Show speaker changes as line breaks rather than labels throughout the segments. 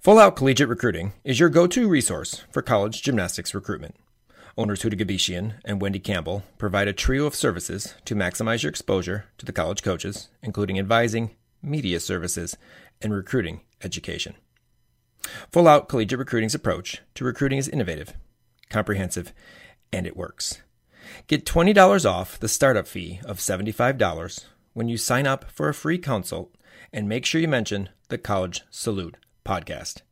Full Out Collegiate Recruiting is your go to resource for college gymnastics recruitment. Owners Huda Gaveshian and Wendy Campbell provide a trio of services to maximize your exposure to the college coaches, including advising, media services, and recruiting education. Full Out Collegiate Recruiting's approach to recruiting is innovative, comprehensive, and it works. Get $20 off the startup fee of $75 when you sign up for a free consult and make sure you mention the College Salute podcast.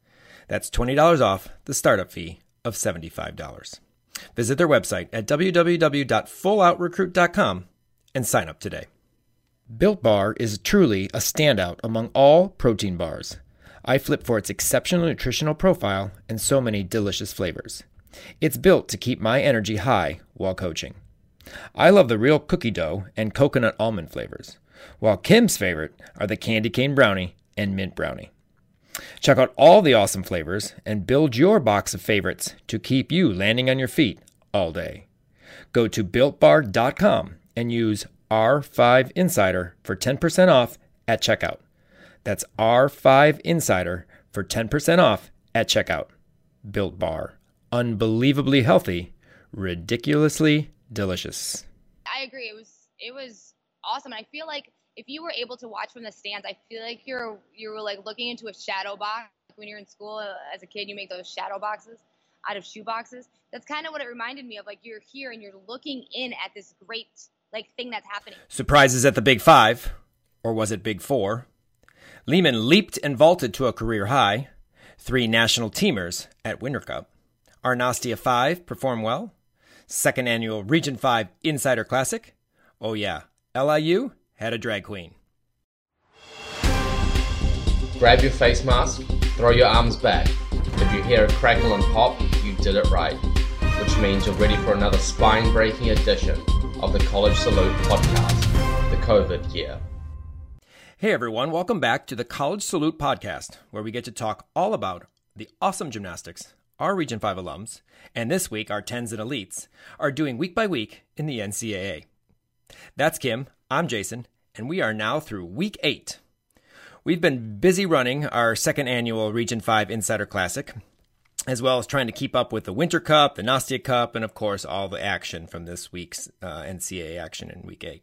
That's $20 off the startup fee of $75. Visit their website at www.fulloutrecruit.com and sign up today. Built Bar is truly a standout among all protein bars. I flip for its exceptional nutritional profile and so many delicious flavors. It's built to keep my energy high while coaching. I love the real cookie dough and coconut almond flavors, while Kim's favorite are the candy cane brownie and mint brownie. Check out all the awesome flavors and build your box of favorites to keep you landing on your feet all day. Go to builtbar.com and use R5 Insider for 10% off at checkout. That's R5 Insider for 10% off at checkout. Built Bar. Unbelievably healthy, ridiculously delicious.
I agree. It was it was awesome. And I feel like if you were able to watch from the stands, I feel like you're you were like looking into a shadow box. When you're in school uh, as a kid, you make those shadow boxes out of shoe boxes. That's kind of what it reminded me of. Like you're here and you're looking in at this great like thing that's happening.
Surprises at the Big Five, or was it Big Four? Lehman leaped and vaulted to a career high. Three national teamers at Winter Cup. Our Nastia 5 performed well. Second annual Region 5 Insider Classic. Oh, yeah, LIU had a drag queen.
Grab your face mask, throw your arms back. If you hear a crackle and pop, you did it right, which means you're ready for another spine breaking edition of the College Salute podcast, the COVID year.
Hey everyone, welcome back to the College Salute podcast, where we get to talk all about the awesome gymnastics our Region 5 alums, and this week our 10s and elites, are doing week by week in the NCAA. That's Kim, I'm Jason, and we are now through week eight. We've been busy running our second annual Region 5 Insider Classic, as well as trying to keep up with the Winter Cup, the Nastia Cup, and of course all the action from this week's uh, NCAA action in week eight.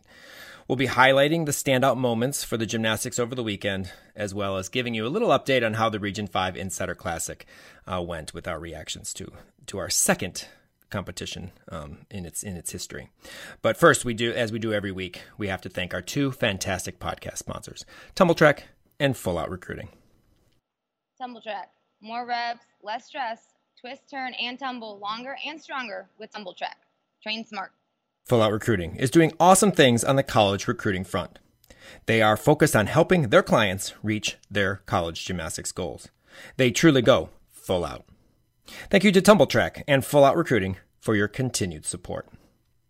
We'll be highlighting the standout moments for the gymnastics over the weekend, as well as giving you a little update on how the Region 5 Insider Classic uh, went with our reactions to, to our second competition um, in its in its history. But first, we do as we do every week, we have to thank our two fantastic podcast sponsors, Tumbl Trak and Full Out Recruiting.
Tumbl Trak, more reps, less stress, twist, turn, and tumble, longer and stronger with Tumbl Trak. Train smart.
Full Out Recruiting is doing awesome things on the college recruiting front. They are focused on helping their clients reach their college gymnastics goals. They truly go full out. Thank you to Tumbl Trak and Full Out Recruiting for your continued support.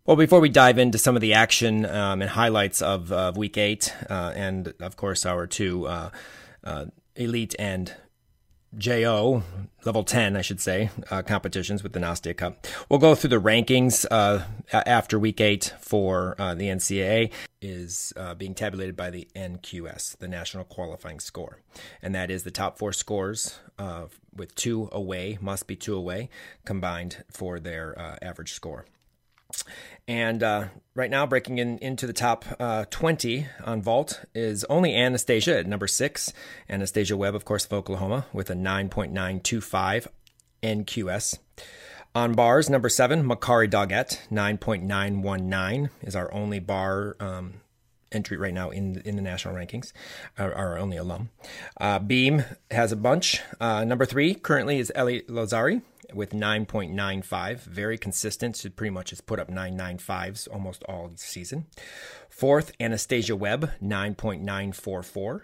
Well, before we dive into some of the action um, and highlights of, of Week 8, uh, and of course our two uh, uh, Elite and JO, level 10, I should say, uh, competitions with the Nastia Cup. We'll go through the rankings uh, after week eight for uh, the NCAA is uh, being tabulated by the NQS, the National Qualifying Score. And that is the top four scores uh, with two away, must be two away, combined for their uh, average score. And uh, right now, breaking in into the top uh, 20 on Vault is only Anastasia at number six. Anastasia Webb, of course, of Oklahoma, with a 9.925 NQS. On bars, number seven, Makari Doggett, 9.919 is our only bar um, entry right now in in the national rankings, our, our only alum. Uh, Beam has a bunch. Uh, number three currently is Ellie Lazzari with 9.95. Very consistent. She pretty much has put up 995s almost all season. Fourth, Anastasia Webb, 9.944.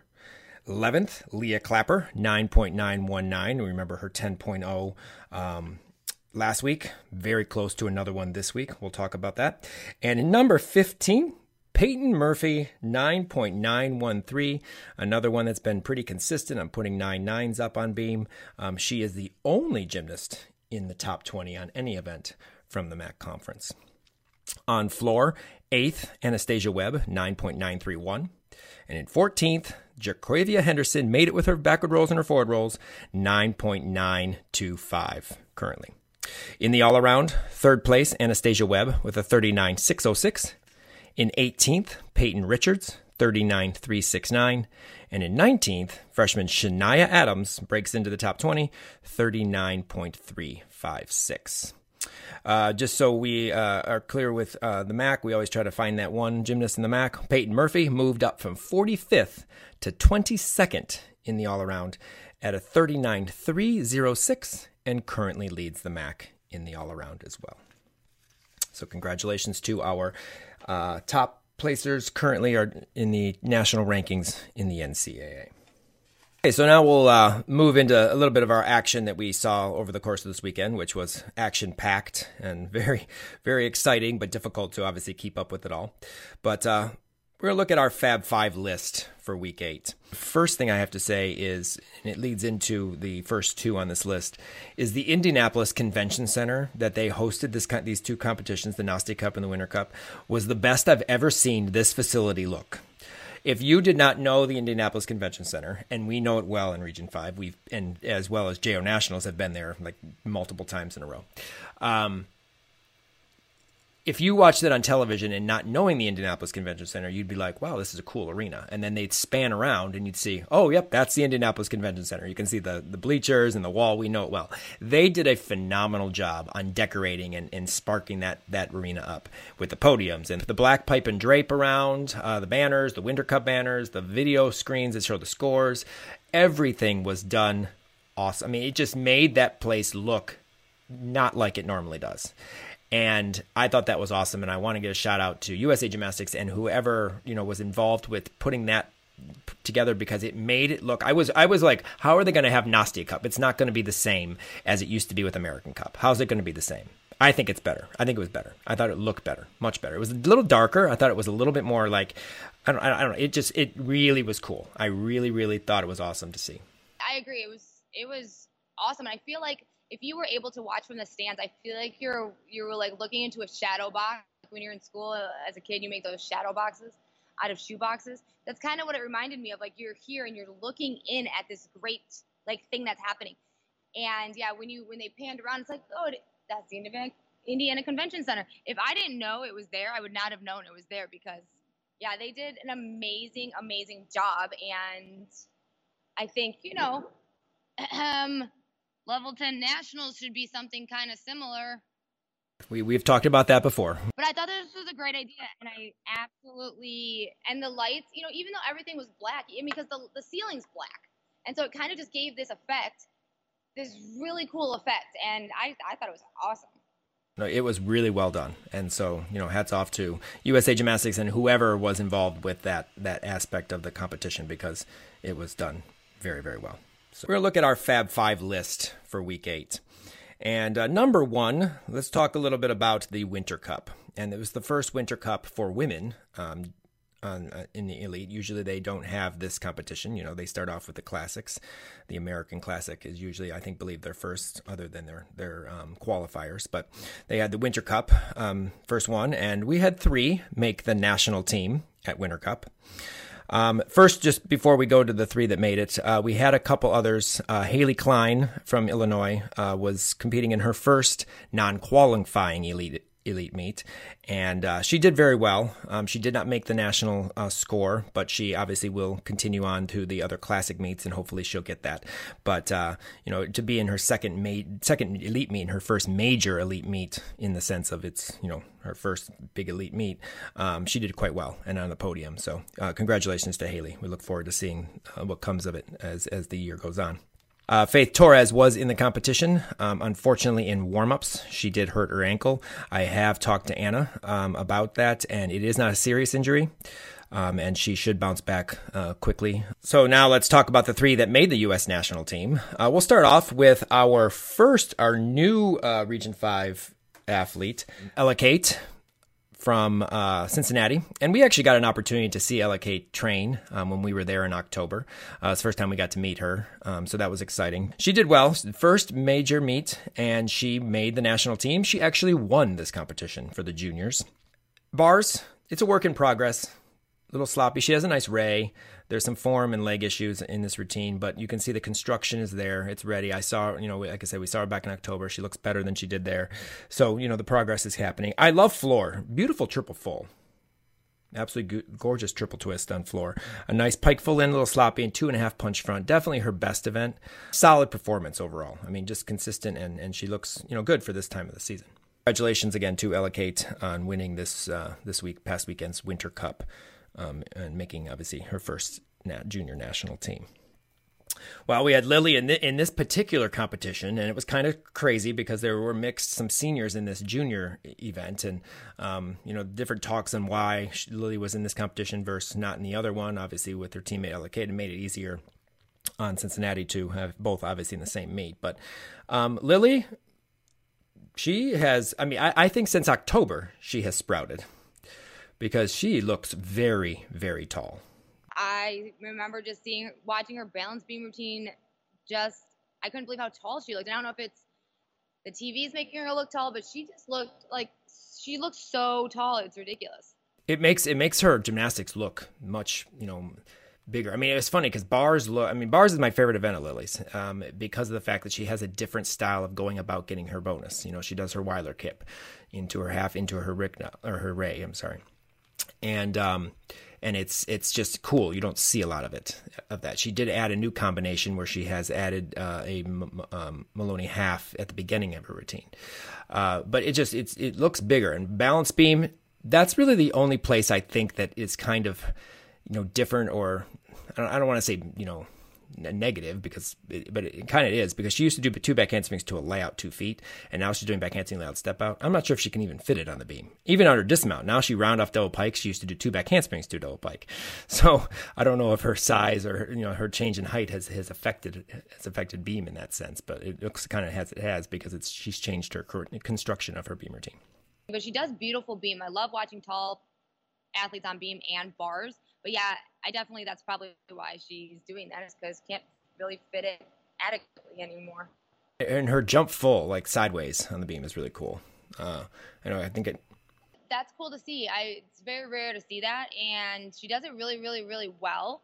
11th, Leah Clapper, 9.919. Remember her 10.0 um, last week. Very close to another one this week. We'll talk about that. And number 15, Peyton Murphy, 9.913. Another one that's been pretty consistent. I'm putting nine nines up on Beam. Um, she is the only gymnast in the top 20 on any event from the MAC conference. On floor, eighth, Anastasia Webb, 9.931. And in 14th, Jaquavia Henderson made it with her backward rolls and her forward rolls, 9.925 currently. In the all around, third place, Anastasia Webb with a 39.606. In 18th, Peyton Richards, 39.369. And in 19th, freshman Shania Adams breaks into the top 20, 39.356. Uh, just so we uh, are clear with uh, the MAC, we always try to find that one gymnast in the MAC. Peyton Murphy moved up from 45th to 22nd in the all around at a 39.306 and currently leads the MAC in the all around as well. So, congratulations to our uh, top placers currently are in the national rankings in the NCAA. Okay, so now we'll uh, move into a little bit of our action that we saw over the course of this weekend, which was action packed and very, very exciting, but difficult to obviously keep up with it all. But uh, we're going to look at our Fab Five list for week eight. First thing I have to say is, and it leads into the first two on this list, is the Indianapolis Convention Center that they hosted this these two competitions, the Nastia Cup and the Winter Cup, was the best I've ever seen this facility look. If you did not know the Indianapolis Convention Center, and we know it well in Region Five, we've and as well as JO Nationals have been there like multiple times in a row. Um, if you watched it on television and not knowing the Indianapolis Convention Center, you'd be like, wow, this is a cool arena. And then they'd span around and you'd see, oh, yep, that's the Indianapolis Convention Center. You can see the, the bleachers and the wall. We know it well. They did a phenomenal job on decorating and, and sparking that, that arena up with the podiums and the black pipe and drape around, uh, the banners, the Winter Cup banners, the video screens that show the scores. Everything was done awesome. I mean, it just made that place look not like it normally does. And I thought that was awesome. And I want to give a shout out to USA Gymnastics and whoever, you know, was involved with putting that together because it made it look I was I was like how are they going to have Nastia Cup? It's not going to be the same as it used to be with American Cup. How's it going to be the same? I think it's better. I think it was better. I thought it looked better much better. It was a little darker. I thought it was a little bit more like I don't I don't know. It just it really was cool. I really really thought it was awesome to see.
I agree. It was it was awesome. I feel like if you were able to watch from the stands, I feel like you're you were like looking into a shadow box. When you're in school uh, as a kid, you make those shadow boxes out of shoe boxes. That's kind of what it reminded me of. Like you're here and you're looking in at this great like thing that's happening. And yeah, when you when they panned around, it's like, oh, that's the Indiana, Indiana Convention Center. If I didn't know it was there, I would not have known it was there because yeah, they did an amazing, amazing job. And I think you know. Level 10 nationals should be something kind of similar.
We, we've talked about that before.
But I thought this was a great idea. And I absolutely, and the lights, you know, even though everything was black, because the, the ceiling's black. And so it kind of just gave this effect, this really cool effect. And I, I thought it was awesome.
No, it was really well done, and so you know, hats off to USA Gymnastics and whoever was involved with that that aspect of the competition because it was done very very well. So we're going to look at our Fab Five list for week eight. And uh, number one, let's talk a little bit about the Winter Cup. And it was the first Winter Cup for women um, on, uh, in the elite. Usually they don't have this competition. You know, they start off with the classics. The American Classic is usually, I think, believe their first, other than their their um, qualifiers. But they had the Winter Cup, um, first one, and we had three make the national team at Winter Cup. Um, first, just before we go to the three that made it, uh, we had a couple others. Uh, Haley Klein from Illinois uh, was competing in her first non-qualifying elite elite meet, and uh, she did very well. Um, she did not make the national uh, score, but she obviously will continue on to the other classic meets, and hopefully she'll get that. But uh, you know, to be in her second ma- second elite meet, her first major elite meet, in the sense of it's you know her first big elite meet, um, she did quite well and on the podium. So uh, congratulations to Haley. We look forward to seeing uh, what comes of it as as the year goes on. Uh, Faith Torres was in the competition. Um, unfortunately, in warm-ups, she did hurt her ankle. I have talked to Anna um, about that, and it is not a serious injury. Um, and she should bounce back uh, quickly. So now let's talk about the three that made the U.S. national team. Uh, we'll start off with our first, our new uh, Region Five athlete, Ella Kate from uh, Cincinnati, and we actually got an opportunity to see Ella Kate train um, when we were there in October. Uh, it's the first time we got to meet her, um, so that was exciting. She did well, first major meet, and she made the national team. She actually won this competition for the juniors. Bars, it's a work in progress. A little sloppy. She has a nice ray. There's some form and leg issues in this routine, but you can see the construction is there. It's ready. I saw, you know, like I said, we saw her back in October. She looks better than she did there. So, you know, the progress is happening. I love floor. Beautiful triple full. Absolutely gorgeous triple twist on floor. A nice pike full in, a little sloppy, and two and a half punch front. Definitely her best event. Solid performance overall. I mean, just consistent, and, and she looks, you know, good for this time of the season. Congratulations again to Ella Kate on winning this uh, this week, past weekend's Winter Cup um, and making obviously her first na- junior national team. Well, we had Lily in, in this particular competition, and it was kind of crazy because there were mixed some seniors in this junior event, and um, you know different talks on why Lily was in this competition versus not in the other one. Obviously, with her teammate it made it easier on Cincinnati to have both obviously in the same meet. But um, Lily, she has, I mean, I, I think since October she has sprouted because she looks very, very tall.
I remember just seeing, watching her balance beam routine. Just, I couldn't believe how tall she looked. I don't know if it's the TV's making her look tall, but she just looked like she looks so tall. It's ridiculous.
It makes it makes her gymnastics look much, you know, bigger. I mean, it's funny because bars look. I mean, bars is my favorite event at Lily's um, because of the fact that she has a different style of going about getting her bonus. You know, she does her Weiler kip into her half, into her Rick or her Ray. I'm sorry and um, and it's it's just cool. You don't see a lot of it of that. She did add a new combination where she has added uh, a um, Maloney half at the beginning of her routine, uh, but it just it's it looks bigger and balance beam. That's really the only place I think that is kind of you know different or I don't, I don't want to say you know negative because, it, but it kind of is because she used to do two back handsprings to a layout two feet, and now she's doing back handspring layout step out. I'm not sure if she can even fit it on the beam, even on her dismount. Now she round off double pike. She used to do two back handsprings to double pike, so I don't know if her size or you know her change in height has has affected has affected beam in that sense, but it looks kind of has it has because it's she's changed her construction of her beam routine.
But she does beautiful beam. I love watching tall athletes on beam and bars. But yeah, I definitely that's probably why she's doing that is because can't really fit it adequately anymore.
And her jump full, like sideways on the beam, is really cool. Uh, I know. I think it.
That's cool to see. I it's very rare to see that, and she does it really, really, really well.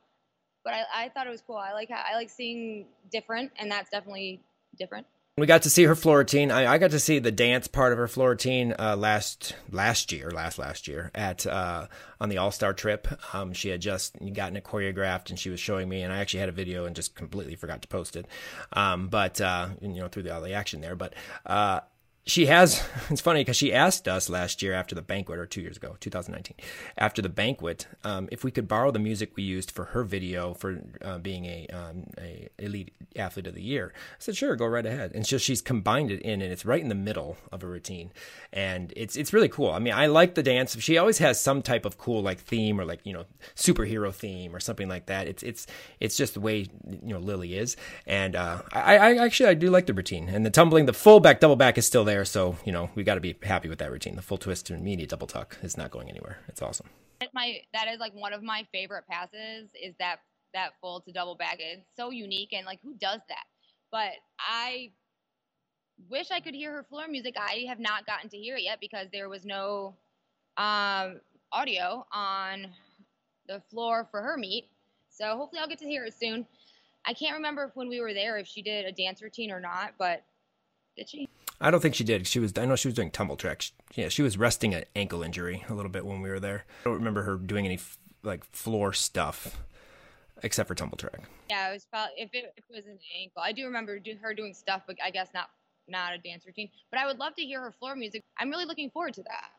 But I, I thought it was cool. I like how, I like seeing different, and that's definitely different.
We got to see her floor routine. I, I got to see the dance part of her floor routine uh, last last year, last last year at uh, on the All Star trip. Um, she had just gotten it choreographed, and she was showing me. And I actually had a video and just completely forgot to post it. Um, but uh, you know, through the, all the action there. But uh, she has it's funny because she asked us last year after the banquet or two years ago 2019 after the banquet um, if we could borrow the music we used for her video for uh, being a, um, a elite athlete of the year. I said sure go right ahead. And so she's combined it in and it's right in the middle of a routine. And it's it's really cool. I mean i like the dance. She always has some type of cool like theme or like you know superhero theme or something like that. It's it's it's just the way you know lily is. And uh, I, I actually i do like the routine. And the tumbling the full back double back is still there there. So, you know, we got to be happy with that routine. The full twist to immediate double tuck is not going anywhere. It's awesome.
My that is like one of my favorite passes is that that full to double back. It's so unique and like who does that? But I wish I could hear her floor music. I have not gotten to hear it yet because there was no um, audio on the floor for her meet. So hopefully I'll get to hear it soon. I can't remember if when we were there if she did a dance routine or not, but did she?
I don't think she did. She was. I know she was doing tumble tracks. Yeah, she was resting an ankle injury a little bit when we were there. I don't remember her doing any like floor stuff except for tumble track.
Yeah, it was probably if it, if it was an ankle. I do remember do, her doing stuff, but I guess not not a dance routine. But I would love to hear her floor music. I'm really looking forward to that.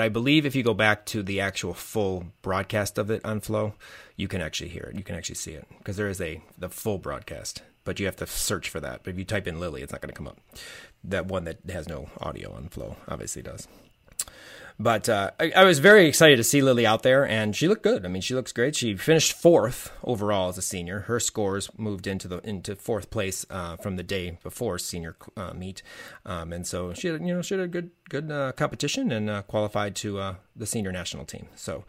I believe if you go back to the actual full broadcast of it on Flow, you can actually hear it. You can actually see it because there is a the full broadcast but you have to search for that. But if you type in Lily, it's not going to come up. That one that has no audio on flow obviously does. But uh, I, I, was very excited to see Lily out there, and she looked good. I mean, she looks great. She finished fourth overall as a senior. Her scores moved into the into fourth place uh, from the day before senior uh, meet, um, and so she had you know she had a good good uh, competition and uh, qualified to uh, the senior national team. So.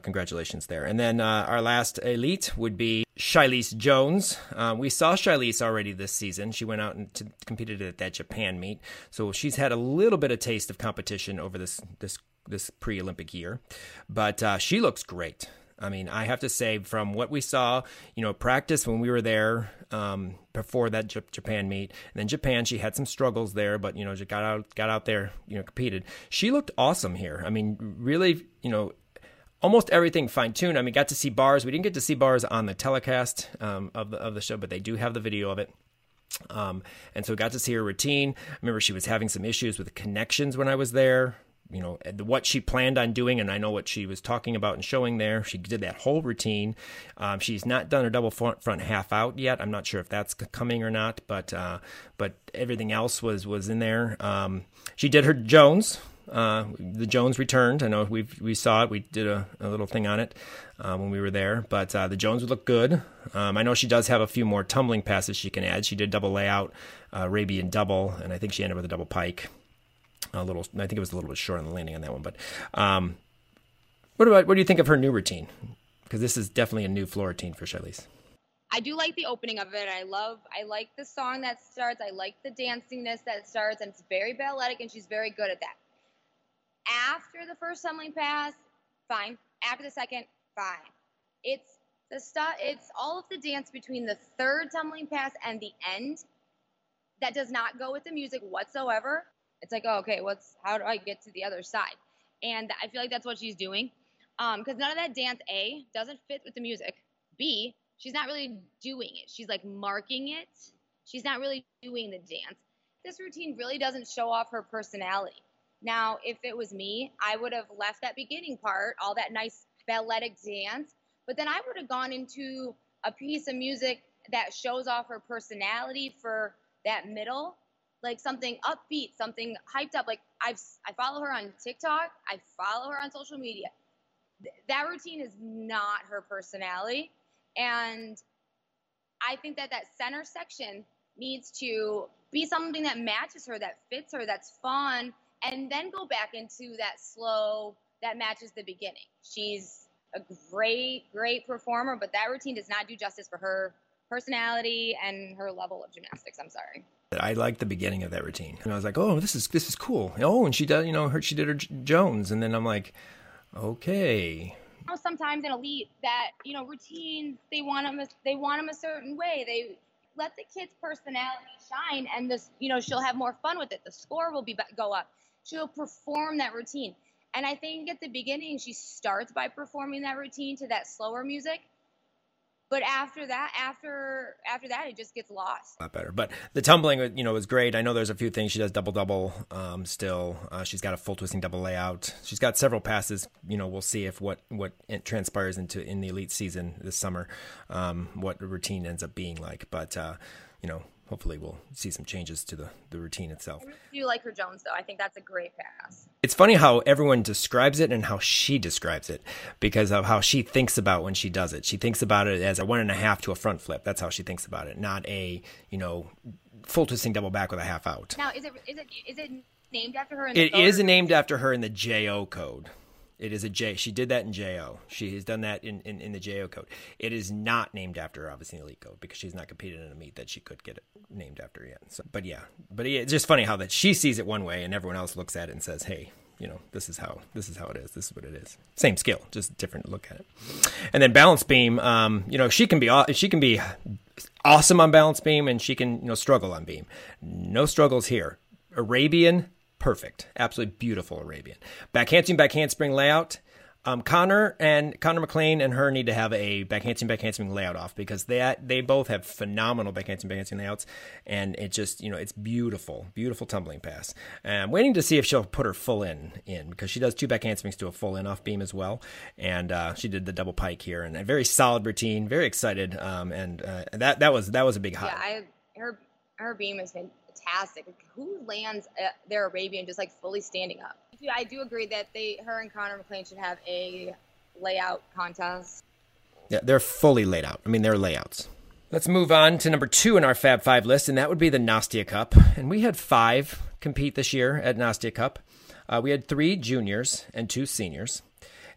congratulations there. And then our last elite would be Shilese Jones. we saw Shilese already this season. She went out and t- competed at that Japan meet, so she's had a little bit of taste of competition over this this this pre-Olympic year, but uh, she looks great. I mean, I have to say, from what we saw, you know, practice when we were there um, before that J- Japan meet, and then Japan, she had some struggles there, but you know, she got out, got out there, you know, competed. She looked awesome here. I mean, really, you know, almost everything fine tuned. I mean, got to see bars. We didn't get to see bars on the telecast um, of the of the show, but they do have the video of it. Um, and so got to see her routine. I remember she was having some issues with connections when I was there you know what she planned on doing and i know what she was talking about and showing there she did that whole routine um, she's not done her double front, front half out yet i'm not sure if that's coming or not but uh, but everything else was was in there um, she did her jones uh, the Jones returned. I know we we saw it. We did a, a little thing on it uh, when we were there. But uh, the Jones would look good. Um, I know she does have a few more tumbling passes she can add. She did double layout, uh, Arabian double, and I think she ended with a double pike a little. I think it was a little bit short on the landing on that one. But um, what about what do you think of her new routine? Because this is definitely a new floor routine for Shilese.
I do like the opening of it. I love. I like the song that starts. I like the dancingness that starts, and it's very balletic, and she's very good at that. After the first tumbling pass, fine. After the second, fine. It's the stuff. It's all of the dance between the third tumbling pass and the end that does not go with the music whatsoever it's like, oh, okay, what's how do I get to the other side? And I feel like that's what she's doing. Because um, none of that dance A doesn't fit with the music. B, she's not really doing it. She's like marking it. She's not really doing the dance. This routine really doesn't show off her personality. Now, if it was me, I would have left that beginning part, all that nice balletic dance, but then I would have gone into a piece of music that shows off her personality for that middle like something upbeat, something hyped up. Like I've I follow her on TikTok, I follow her on social media. Th- that routine is not her personality, and I think that that center section needs to be something that matches her, that fits her, that's fun, and then go back into that slow that matches the beginning. She's a great, great performer, but that routine does not do justice for her personality and her level of gymnastics. I'm sorry.
I liked the beginning of that routine. And I was like, oh, this is this is cool. Oh, and she does, you know, her she did her Jones, and then I'm like, okay.
Sometimes in elite, that you know, routines they want them they want them a certain way. They let the kid's personality shine, and this you know she'll have more fun with it. The score will be go up. She'll perform that routine. And I think at the beginning, she starts by performing that routine to that slower music. But after that after after that it just gets lost.
A lot better. But the tumbling you know was great. I know there's a few things she does double double um, still. Uh, she's got a full twisting double layout. She's got several passes. You know we'll see if what what transpires into in the elite season this summer um, what the routine ends up being like. But uh, you know hopefully we'll see some changes to the, the routine itself. I
do like her Jones though. I think that's a great pass.
It's funny how everyone describes it and how she describes it because of how she thinks about when she does it. She thinks about it as a one and a half to a front flip. That's how she thinks about it, not a you know full twisting double back with a half out.
Now is it is it is it named after her?
it is named after her in the JO code. It is a J. She did that in JO. She has done that in, in, in the JO code. It is not named after obviously, Elite Code because she's not competed in a meet that she could get it named after yet. So, but yeah, but yeah, it's just funny how that she sees it one way and everyone else looks at it and says, "Hey, you know, this is how this is how it is. This is what it is. Same skill, just different look at it." And then balance beam, um, you know, she can be she can be awesome on balance beam and she can you know struggle on beam. No struggles here. Arabian perfect, absolutely beautiful Arabian. Back handspring, back handspring layout. Um, Konnor and Konnor McClain and her need to have a backhandspring backhandspring layout off because they they both have phenomenal backhandspring backhandspring layouts, and it just you know it's beautiful, beautiful tumbling pass. And I'm waiting to see if she'll put her full in in because she does two backhandsprings to a full in off beam as well, and uh, she did the double pike here and a very solid routine. Very excited, um, and uh, that that was that was a big high.
Yeah, I her her beam has been fantastic. Who lands their Arabian just like fully standing up? I do agree that they, her and Konnor McClain should have a layout contest.
Yeah, they're fully laid out. I mean, they're layouts. Let's move on to number two in our Fab Five list, and that would be the Nastia Cup. And we had five compete this year at Nastia Cup. Uh, we had three juniors and two seniors.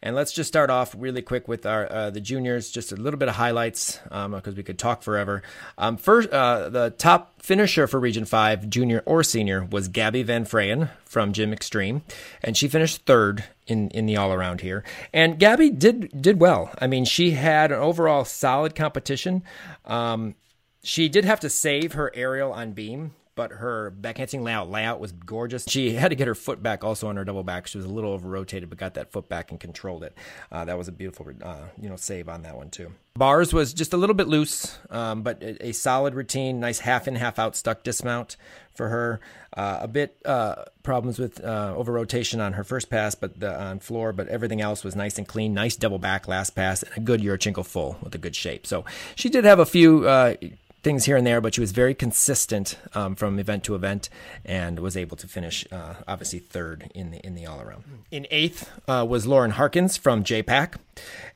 And let's just start off really quick with our uh, the juniors, just a little bit of highlights because um, we could talk forever. Um, first, uh, the top finisher for Region Five, junior or senior, was Gabby Van Frayen from Gym Extreme, and she finished third in in the all around here. And Gabby did did well. I mean, she had an overall solid competition. Um, she did have to save her aerial on beam but her backhandspring layout layout was gorgeous. She had to get her foot back also on her double back. She was a little over rotated, but got that foot back and controlled it. Uh, that was a beautiful, uh, you know, save on that one too. Bars was just a little bit loose, um, but a, a, solid routine. Nice half in, half out stuck dismount for her. Uh, a bit uh, problems with uh, over rotation on her first pass, but the, on floor, but everything else was nice and clean. Nice double back last pass and a good Yurchenko full with a good shape. So she did have a few uh, things here and there, but she was very consistent um, from event to event and was able to finish uh, obviously third in the in the all around. In eighth uh, was Lauren Harkins from JPAC,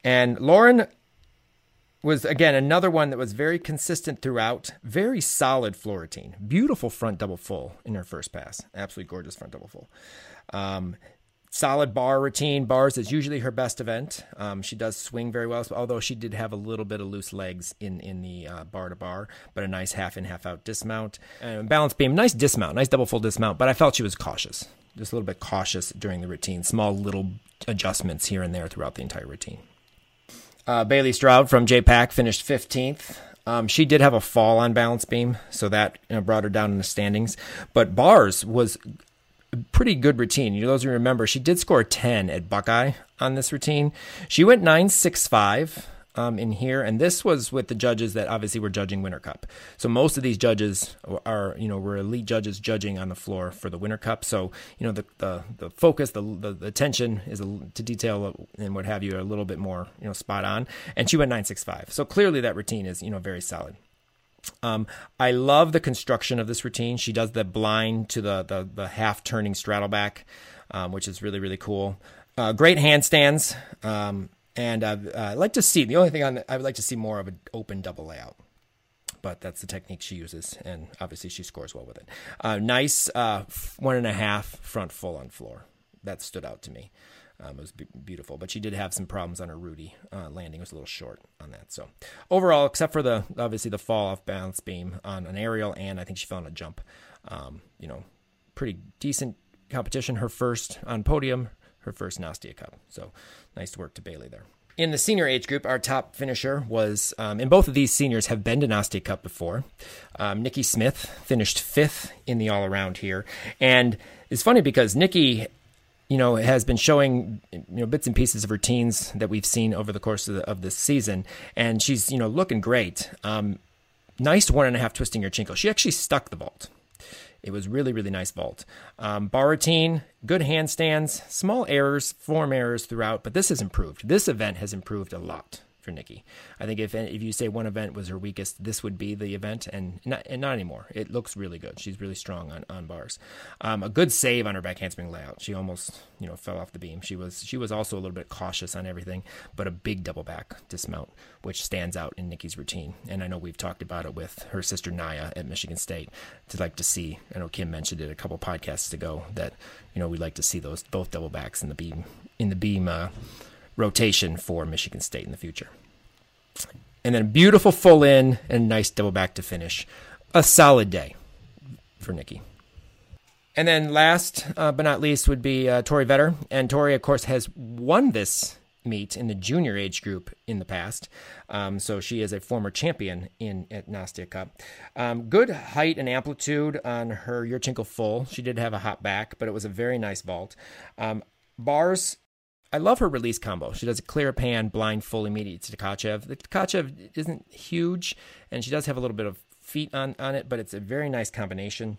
and Lauren was again another one that was very consistent throughout. Very solid floor routine, beautiful front double full in her first pass, absolutely gorgeous front double full. Um, solid bar routine. Bars is usually her best event. Um, she does swing very well, although she did have a little bit of loose legs in in the uh, bar to bar, but a nice half in, half out dismount. And balance beam, nice dismount, nice double full dismount. But I felt she was cautious, just a little bit cautious during the routine. Small little adjustments here and there throughout the entire routine. Uh, Bailey Stroud from JPAC finished 15th. Um, she did have a fall on balance beam, so that you know, brought her down in the standings. But bars was pretty good routine. You know, those who remember, she did score 10 at Buckeye on this routine. She went 965 um, in here, and this was with the judges that obviously were judging Winter Cup. So most of these judges are, you know, were elite judges judging on the floor for the Winter Cup. So you know, the the, the focus, the, the, the attention is a, to detail and what have you, a little bit more, you know, spot on. And she went 965. So clearly that routine is, you know, very solid. Um, I love the construction of this routine. She does the blind to the the, the half turning straddle back, um, which is really really cool. Uh, great handstands, um, and uh, I like to see the only thing on I would like to see more of an open double layout. But that's the technique she uses, and obviously she scores well with it. Uh, nice uh, one and a half front full on floor. That stood out to me. Um, it was b- beautiful, but she did have some problems on her Rudy uh, landing. It was a little short on that. So overall, except for the obviously the fall off balance beam on an aerial, and I think she fell on a jump. Um, you know, pretty decent competition. Her first on podium, her first Nastia Cup. So nice to work to Bailey there. In the senior age group, our top finisher was, um, and both of these seniors have been to Nastia Cup before. Um, Nikki Smith finished fifth in the all around here. And it's funny because Nikki you know, has been showing you know bits and pieces of routines that we've seen over the course of, the, of this season, and she's you know looking great. Um, nice one and a half twisting Yurchenko. She actually stuck the vault. It was really really nice vault. Um, bar routine, good handstands, small errors, form errors throughout, but this has improved. This event has improved a lot for Nikki. I think if if you say one event was her weakest, this would be the event, and not, and not anymore. It looks really good. She's really strong on, on bars. Um, a good save on her back handspring layout. She almost you know fell off the beam. She was she was also a little bit cautious on everything, but a big double back dismount, which stands out in Nikki's routine. And I know we've talked about it with her sister Naya at Michigan State. To like to see, I know Kim mentioned it a couple podcasts ago that you know we'd like to see those both double backs in the beam in the beam. Uh, rotation for Michigan State in the future. And then beautiful full in and nice double back to finish. A solid day for Nikki. And then last uh, but not least would be uh, Tori Vetter. And Tori, of course, has won this meet in the junior age group in the past. Um, so she is a former champion in at Nastia Cup. Um, good height and amplitude on her Yurchenko full. She did have a hop back, but it was a very nice vault. Um, bars I love her release combo. She does a clear pan, blind, full immediate to Tkachev. The Tkachev isn't huge, and she does have a little bit of feet on, on it, but it's a very nice combination.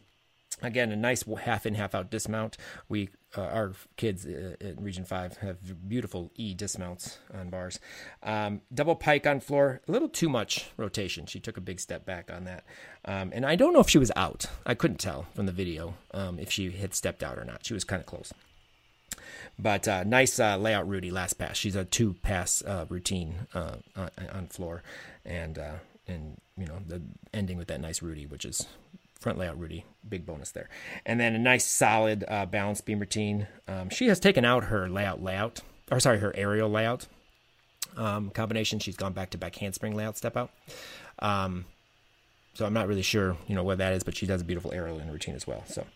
Again, a nice half in, half out dismount. We uh, our kids uh, in Region Five have beautiful E dismounts on bars. Um, double pike on floor, a little too much rotation. She took a big step back on that, um, and I don't know if she was out. I couldn't tell from the video um, if she had stepped out or not. She was kind of close. But uh, nice uh, layout, Rudy. Last pass. She's a two pass uh, routine uh, on, on, floor, and uh, and you know the ending with that nice Rudy, which is front layout Rudy, big bonus there. And then a nice solid uh, balance beam routine. Um, she has taken out her layout layout, or sorry, her aerial layout um, combination. She's gone back to back handspring layout step out. Um, so I'm not really sure, you know, what that is, but she does a beautiful aerial in routine as well. So,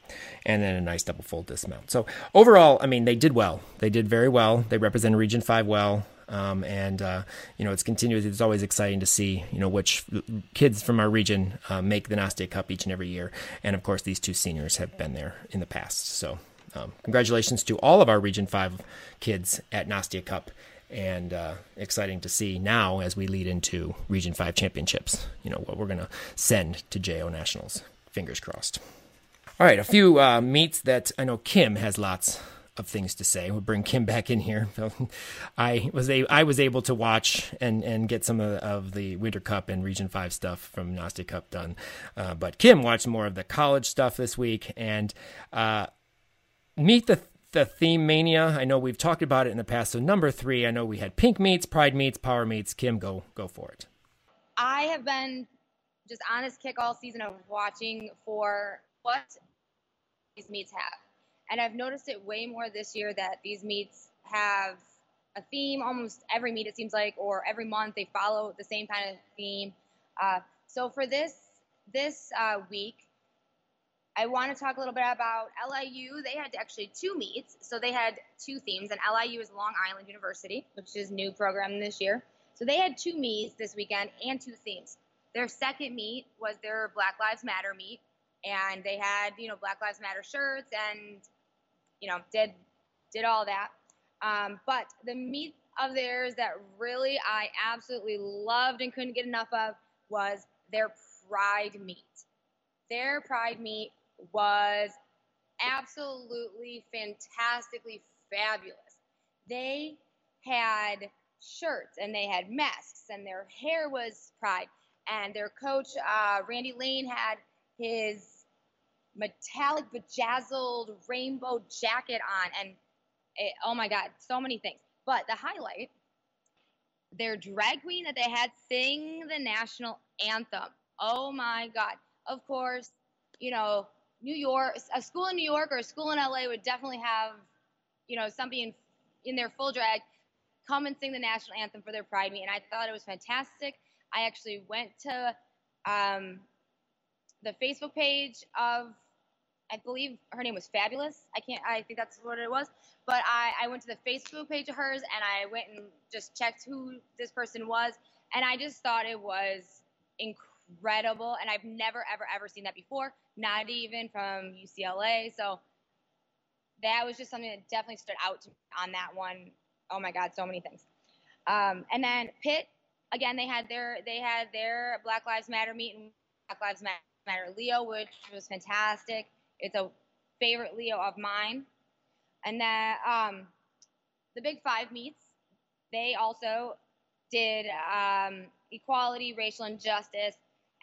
and then a nice double fold dismount. So overall, I mean, they did well. They did very well. They represent Region Five well. Um, and uh, you know it's continuous. It's always exciting to see you know which kids from our region uh, make the Nastia Cup each and every year. And of course, these two seniors have been there in the past. So um, congratulations to all of our Region Five kids at Nastia Cup. And uh, exciting to see now as we lead into Region 5 championships, you know, what we're going to send to JO Nationals. Fingers crossed. All right, a few uh, meets that I know Kim has lots of things to say. We'll bring Kim back in here. I was a, I was able to watch and, and get some of, of the Winter Cup and Region Five stuff from Nastia Cup done, uh, but Kim watched more of the college stuff this week and uh, meet the the theme mania. I know we've talked about it in the past. So number three, I know we had pink meets, pride meets, power meets. Kim, go go for it.
I have been just honest kick all season of watching for what these meets have and I've noticed it way more this year that these meets have a theme almost every meet, it seems like, or every month they follow the same kind of theme. Uh, so for this this uh, week, I want to talk a little bit about LIU. They had actually two meets, so they had two themes, and LIU is Long Island University, which is new program this year. So they had two meets this weekend and two themes. Their second meet was their Black Lives Matter meet, and they had you know Black Lives Matter shirts and you know, did did all that. Um, but the meet of theirs that really I absolutely loved and couldn't get enough of was their pride meet. Their pride meet was absolutely fantastically fabulous. They had shirts and they had masks and their hair was pride and their coach uh, Randy Lane had his metallic bejazzled rainbow jacket on and it, oh my god so many things. But the highlight their drag queen that they had sing the national anthem. Oh my god. Of course you know new york a school in new york or a school in la would definitely have you know somebody in, in their full drag come and sing the national anthem for their pride meet and i thought it was fantastic i actually went to um, the facebook page of I believe her name was Fabulous. I can't. I think that's what it was. But I, I went to the Facebook page of hers and I went and just checked who this person was, and I just thought it was incredible. And I've never, ever, ever seen that before. Not even from UCLA. So that was just something that definitely stood out to me on that one. Oh my God, so many things. Um, and then Pitt, again, they had their they had their Black Lives Matter meeting, Black Lives Matter Leo, which was fantastic. It's a favorite Leo of mine. And then um, the Big Five meets. They also did um, equality, racial injustice,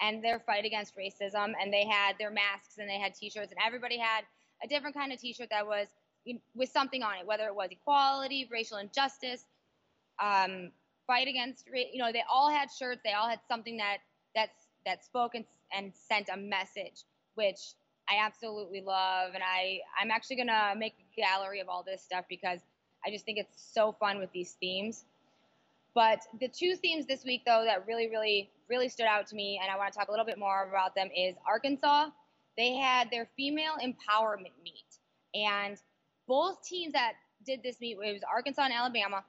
and their fight against racism. And they had their masks and they had T-shirts, and everybody had a different kind of T-shirt that was with something on it, whether it was equality, racial injustice, um, fight against, you know, they all had shirts. They all had something that that's that spoke and, and sent a message, which I absolutely love, and I I'm actually gonna make a gallery of all this stuff because I just think it's so fun with these themes. But the two themes this week, though, that really, really, really stood out to me, and I want to talk a little bit more about them, is Arkansas. They had their female empowerment meet, and both teams that did this meet, it was Arkansas and Alabama.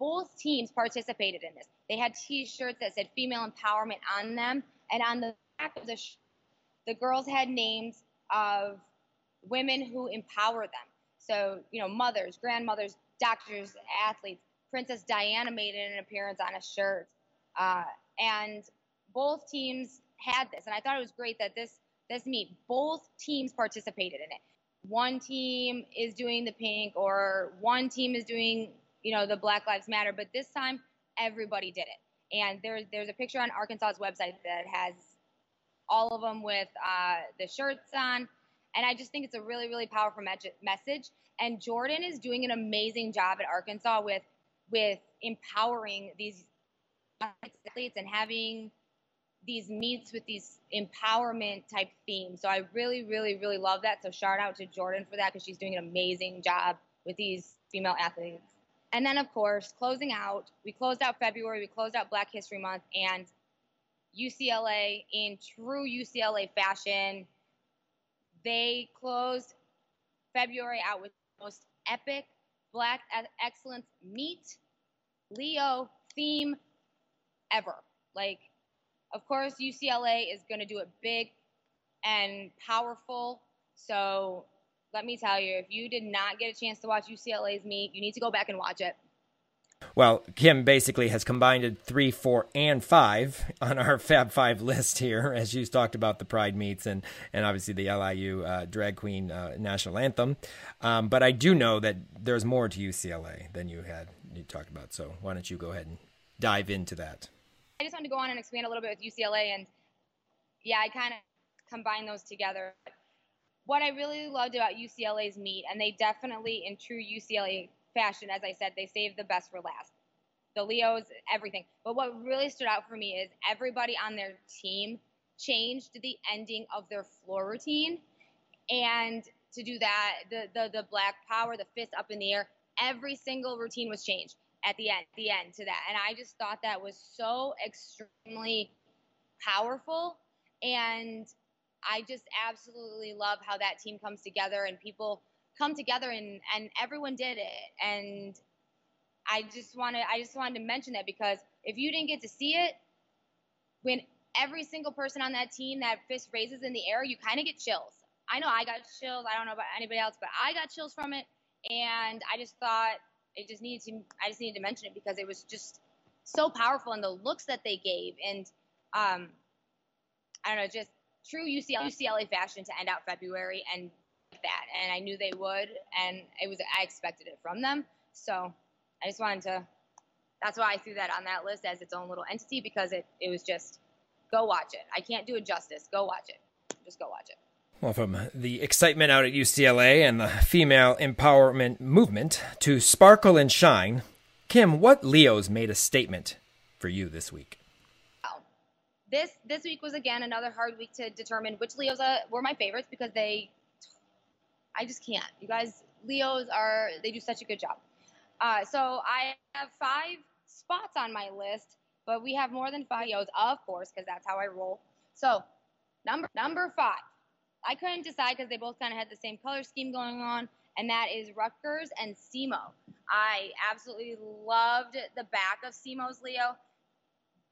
Both teams participated in this. They had T-shirts that said female empowerment on them, and on the back of the sh- the girls had names of women who empower them. So, you know, mothers, grandmothers, doctors, athletes. Princess Diana made an appearance on a shirt, uh, and both teams had this. And I thought it was great that this this meet both teams participated in it. One team is doing the pink, or one team is doing you know the Black Lives Matter, but this time everybody did it. And there's there's a picture on Arkansas's website that has all of them with uh, the shirts on. And I just think it's a really, really powerful me- message. And Jordan is doing an amazing job at Arkansas with with empowering these athletes and having these meets with these empowerment type themes. So I really, really, really love that. So shout out to Jordan for that because she's doing an amazing job with these female athletes. And then, of course, closing out, we closed out February, we closed out Black History Month, and UCLA in true UCLA fashion. They closed February out with the most epic Black Excellence Meet Leo theme ever. Like, of course, UCLA is going to do it big and powerful. So, let me tell you, if you did not get a chance to watch UCLA's meet, you need to go back and watch it.
Well, Kim basically has combined three, four, and five on our Fab Five list here, as you talked about the Pride meets and and obviously the LIU uh, Drag Queen uh, National Anthem. Um, but I do know that there's more to UCLA than you had you talked about. So why don't you go ahead and dive into that?
I just wanted to go on and expand a little bit with UCLA, and yeah, I kind of combine those together. What I really loved about UCLA's meet, and they definitely, in true UCLA fashion, as I said, they saved the best for last. The Leos, everything. But what really stood out for me is everybody on their team changed the ending of their floor routine. And to do that, the, the, the black power, the fist up in the air, every single routine was changed at the end, the end to that. And I just thought that was so extremely powerful. And I just absolutely love how that team comes together and people come together and and everyone did it and I just wanted I just wanted to mention that because if you didn't get to see it when every single person on that team that fist raises in the air you kind of get chills I know I got chills I don't know about anybody else but I got chills from it and I just thought it just needed to I just needed to mention it because it was just so powerful and the looks that they gave and um I don't know just true UCLA, UCLA fashion to end out February and that, and I knew they would, and it was I expected it from them. So I just wanted to. That's why I threw that on that list as its own little entity because it it was just go watch it. I can't do it justice. Go watch it. Just go watch it.
Well, from the excitement out at UCLA and the female empowerment movement to sparkle and shine, Kim, what Leos made a statement for you this week?
This this week was again another hard week to determine which Leos uh, were my favorites because they I just can't. You guys, Leos are, they do such a good job. Uh, so I have five spots on my list, but we have more than five Leos, of course, because that's how I roll. So number number five, I couldn't decide because they both kind of had the same color scheme going on, and that is Rutgers and SEMO. I absolutely loved the back of SEMO's Leo.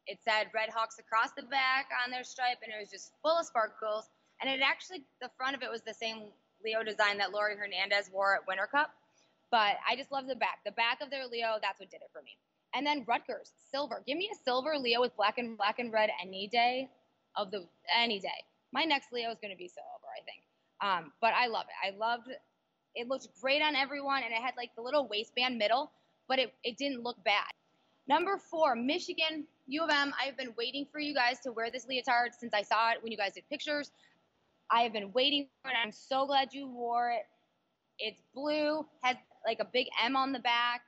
It said Red Hawks across the back on their stripe, and it was just full of sparkles. And it actually, the front of it was the same Leo design that Laurie Hernandez wore at Winter Cup. But I just love the back. The back of their Leo, that's what did it for me. And then Rutgers, silver. Give me a silver Leo with black and black and red any day of the any day. My next Leo is going to be silver, I think. Um, but I love it. I loved it. looked great on everyone, and it had like the little waistband middle, but it, it didn't look bad. Number four, Michigan U of M. I've been waiting for you guys to wear this leotard since I saw it when you guys did pictures. I have been waiting for it. I'm so glad you wore it. It's blue, has like a big M on the back,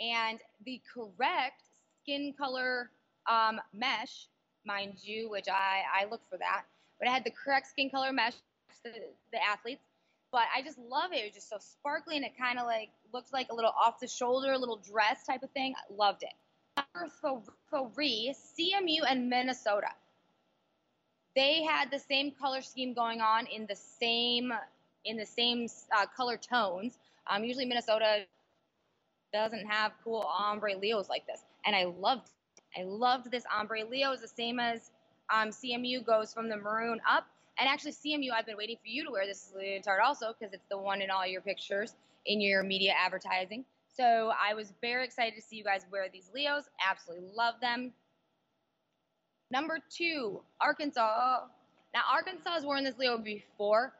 and the correct skin color um, mesh, mind you, which I, I look for that, but it had the correct skin color mesh, the, the athletes. But I just love it. It was just so sparkly, and it kind of like looked like a little off the shoulder, a little dress type of thing. I loved it. Number three, CMU and Minnesota they had the same color scheme going on in the same in the same uh, color tones. Um, usually Minnesota doesn't have cool ombre Leos like this, and I loved I loved this ombre Leo. is the same as um, CMU goes from the maroon up, and actually CMU I've been waiting for you to wear this leotard also because it's the one in all your pictures in your media advertising. So I was very excited to see you guys wear these Leos. Absolutely love them. Number two, Arkansas. Now Arkansas has worn this Leo before,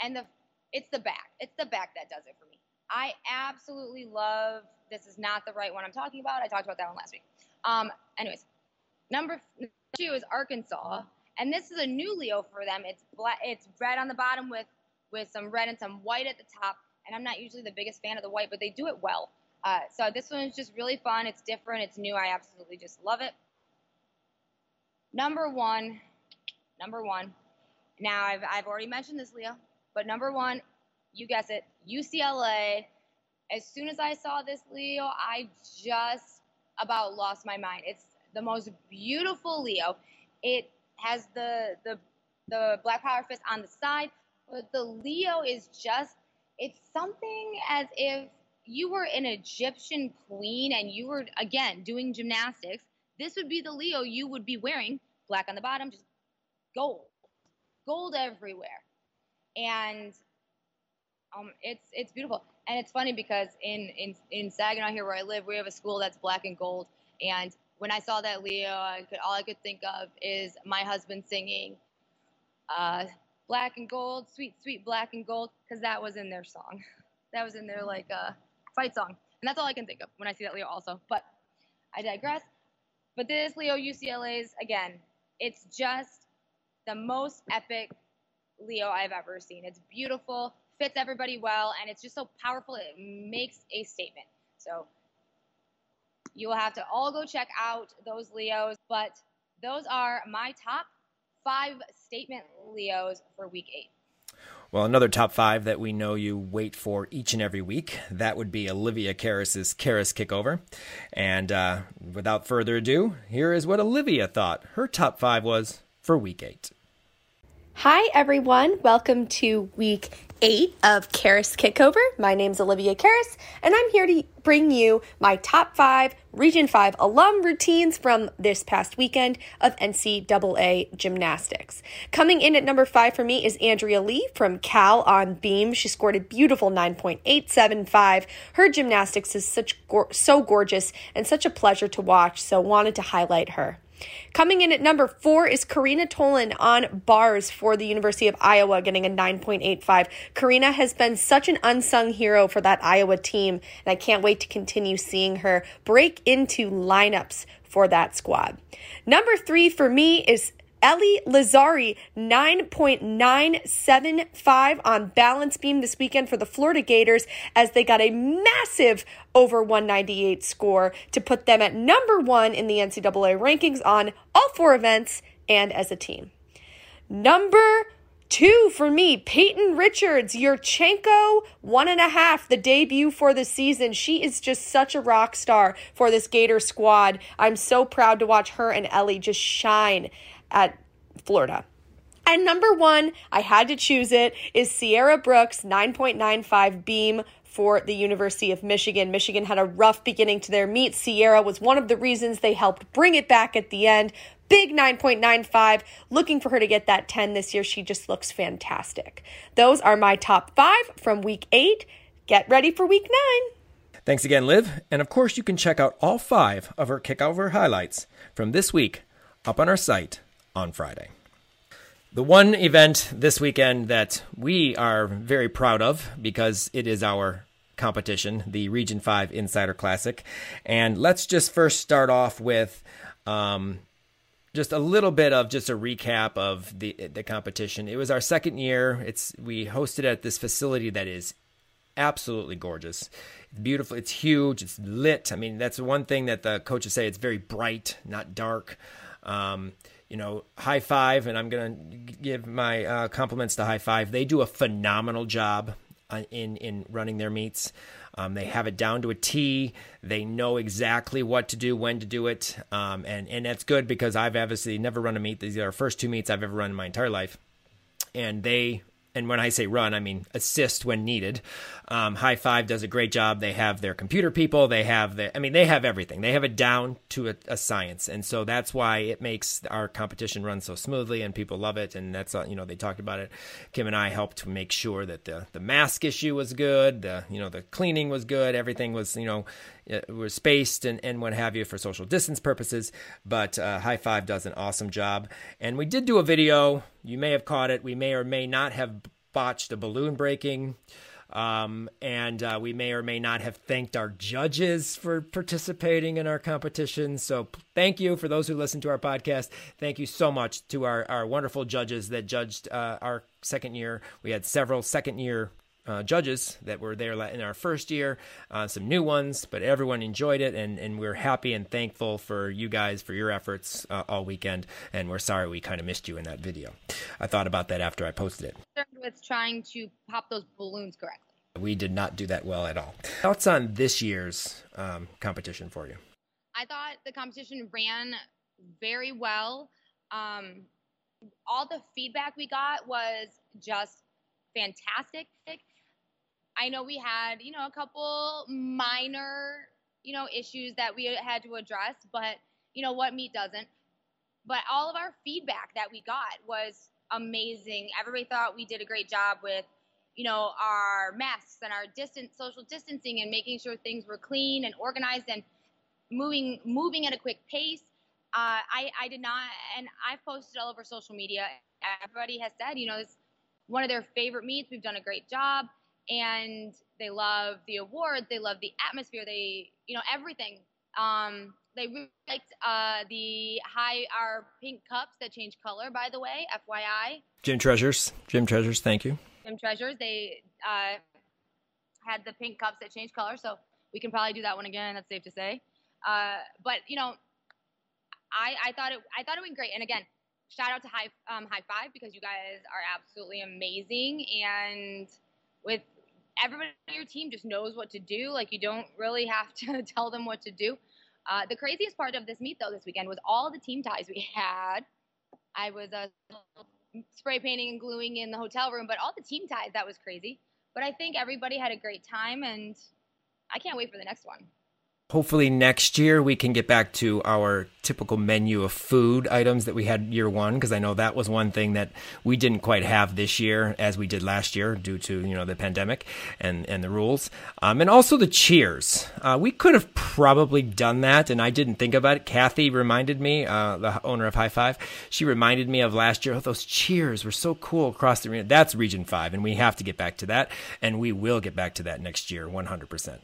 and the it's the back. It's the back that does it for me. I absolutely love. This is not the right one I'm talking about. I talked about that one last week. Um, anyways, number two is Arkansas, and this is a new Leo for them. It's black. It's red on the bottom with with some red and some white at the top. And I'm not usually the biggest fan of the white, but they do it well. Uh, so this one is just really fun. It's different. It's new. I absolutely just love it. Number one, number one. Now I've I've already mentioned this, Leo, but number one, you guess it, UCLA. As soon as I saw this, Leo, I just about lost my mind. It's the most beautiful Leo. It has the the the black power fist on the side, but the Leo is just it's something as if you were an Egyptian queen and you were again doing gymnastics. This would be the Leo you would be wearing, black on the bottom, just gold, gold everywhere, and um, it's it's beautiful. And it's funny because in in in Saginaw here where I live, we have a school that's black and gold. And when I saw that Leo, I could all I could think of is my husband singing, uh, "Black and Gold, Sweet Sweet Black and Gold," because that was in their song. That was in their like uh, fight song, and that's all I can think of when I see that Leo. Also, but I digress. But this Leo UCLA's again, it's just the most epic Leo I've ever seen. It's beautiful fits everybody well, and it's just so powerful. It makes a statement. So you will have to all go check out those Leos. But those are my top five statement Leos for week eight.
Well, another top five that we know you wait for each and every week. That would be Olivia Karas's Karas Kickover. And uh, without further ado, here is what Olivia thought her top five was for week eight.
Hi, everyone. Welcome to week eight of Karas Kickover. My name's Olivia Karas, and I'm here to bring you my top five Region 5 alum routines from this past weekend of NCAA gymnastics. Coming in at number five for me is Andrea Li from Cal on beam. She scored a beautiful 9.875. Her gymnastics is such so gorgeous and such a pleasure to watch, so wanted to highlight her. Coming in at number four is Karina Tolan on bars for the University of Iowa, getting a 9.85. Karina has been such an unsung hero for that Iowa team, and I can't wait to continue seeing her break into lineups for that squad. Number three for me is Ellie Lazzari, 9.975 on balance beam this weekend for the Florida Gators as they got a massive over 198 score to put them at number one in the NCAA rankings on all four events and as a team. Number Two for me, Peyton Richards, Yurchenko, one and a half, the debut for the season. She is just such a rock star for this Gator squad. I'm so proud to watch her and Ellie just shine at Florida. And number one, I had to choose it, is Sierra Brooks 9.95 beam for the University of Michigan. Michigan had a rough beginning to their meet. Sierra was one of the reasons they helped bring it back at the end. Big 9.95. Looking for her to get that 10 this year. She just looks fantastic. Those are my top five from week eight. Get ready for week nine.
Thanks again, Liv. And of course, you can check out all five of her kickover highlights from this week up on our site on Friday. The one event this weekend that we are very proud of because it is our competition, the Region 5 Insider Classic. And let's just first start off with um, just a little bit of just a recap of the the competition. It was our second year. It's we hosted at this facility that is absolutely gorgeous. Beautiful. It's huge. It's lit. I mean, that's one thing that the coaches say. It's very bright, not dark. Um, you know, High Five, and I'm going to give my uh, compliments to High Five. They do a phenomenal job uh, in in running their meets. Um, they have it down to a T. They know exactly what to do, when to do it, um, and and that's good because I've obviously never run a meet. These are our first two meets I've ever run in my entire life, and they and when I say run, I mean assist when needed. Um, High Five does a great job. They have their computer people. They have the, I mean, they have everything. They have it down to a, a, science, and so that's why it makes our competition run so smoothly, and people love it. And that's, uh, you know, they talked about it. Kim and I helped to make sure that the the mask issue was good. The, you know, the cleaning was good. Everything was, you know, it was spaced and, and what have you for social distance purposes. But uh, High Five does an awesome job. And we did do a video. You may have caught it. We may or may not have botched a balloon breaking. Um, and uh, we may or may not have thanked our judges for participating in our competition. So thank you for those who listen to our podcast. Thank you so much to our, our wonderful judges that judged uh, our second year. We had several second year uh, judges that were there in our first year, uh, some new ones, but everyone enjoyed it, and, and we're happy and thankful for you guys for your efforts uh, all weekend. And we're sorry we kind of missed you in that video. I thought about that after I posted it.
With trying to pop those balloons correctly.
We did not do that well at all. Thoughts on this year's um, competition for you?
I thought the competition ran very well. Um, all the feedback we got was just fantastic. I know we had, you know, a couple minor, you know, issues that we had to address, but you know what meet doesn't. But all of our feedback that we got was amazing. Everybody thought we did a great job with, you know, our masks and our distance, social distancing, and making sure things were clean and organized and moving moving at a quick pace. Uh, I I did not, and I posted all over social media. Everybody has said, you know, it's one of their favorite meets. We've done a great job and they love the awards. They love the atmosphere. They, you know, everything. Um, they really liked uh, the high our pink cups that change color. By the way, FYI.
Gym Treasures. Gym Treasures. Thank you.
Gym Treasures. They uh, had the pink cups that change color, so we can probably do that one again. That's safe to say. Uh, but you know, I I thought it I thought it went great. And again, shout out to High um, High Five because you guys are absolutely amazing and with everybody on your team just knows what to do. Like you don't really have to tell them what to do. Uh, the craziest part of this meet though this weekend was all the team ties we had. I was uh, spray painting and gluing in the hotel room, but all the team ties that was crazy. But I think everybody had a great time, and I can't wait for the next one
hopefully next year we can get back to our typical menu of food items that we had year one because i know that was one thing that we didn't quite have this year as we did last year due to you know the pandemic and and the rules. Um, and also the cheers. Uh, we could have probably done that and i didn't think about it. Kathy reminded me uh, the owner of high five. She reminded me of last year oh, those cheers were so cool across the arena. That's region five and we have to get back to that and we will get back to that next year 100%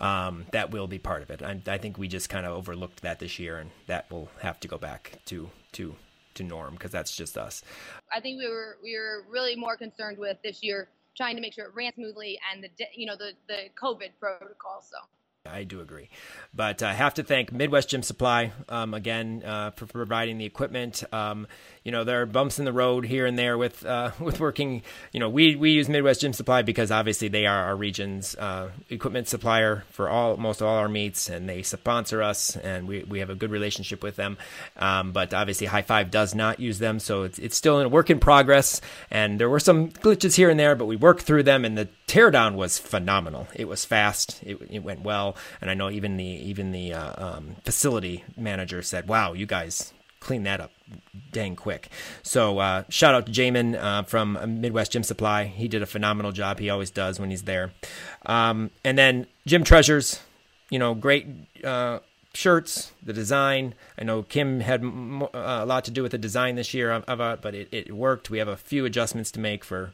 um, that will be part of. I, I think we just kind of overlooked that this year, and that will have to go back to to to norm because that's just us.
I think we were we were really more concerned with this year trying to make sure it ran smoothly and the you know the the COVID protocol. So.
I do agree. But I have to thank Midwest Gym Supply um, again uh, for providing the equipment. Um, you know, there are bumps in the road here and there with uh, with working. You know, we, we use Midwest Gym Supply because obviously they are our region's uh, equipment supplier for all most all our meets, and they sponsor us, and we, we have a good relationship with them. Um, but obviously, High Five does not use them, so it's it's still in a work in progress. And there were some glitches here and there, but we worked through them, and the teardown was phenomenal. It was fast. It, it went well, and I know even the even the uh, um, facility manager said, "Wow, you guys clean that up dang quick. So uh, shout out to Jamin uh, from Midwest Gym Supply. He did a phenomenal job. He always does when he's there. Um, and then Gym Treasures, you know, great uh, shirts, the design. I know Kim had uh, a lot to do with the design this year of, of it, but it, it worked. We have a few adjustments to make for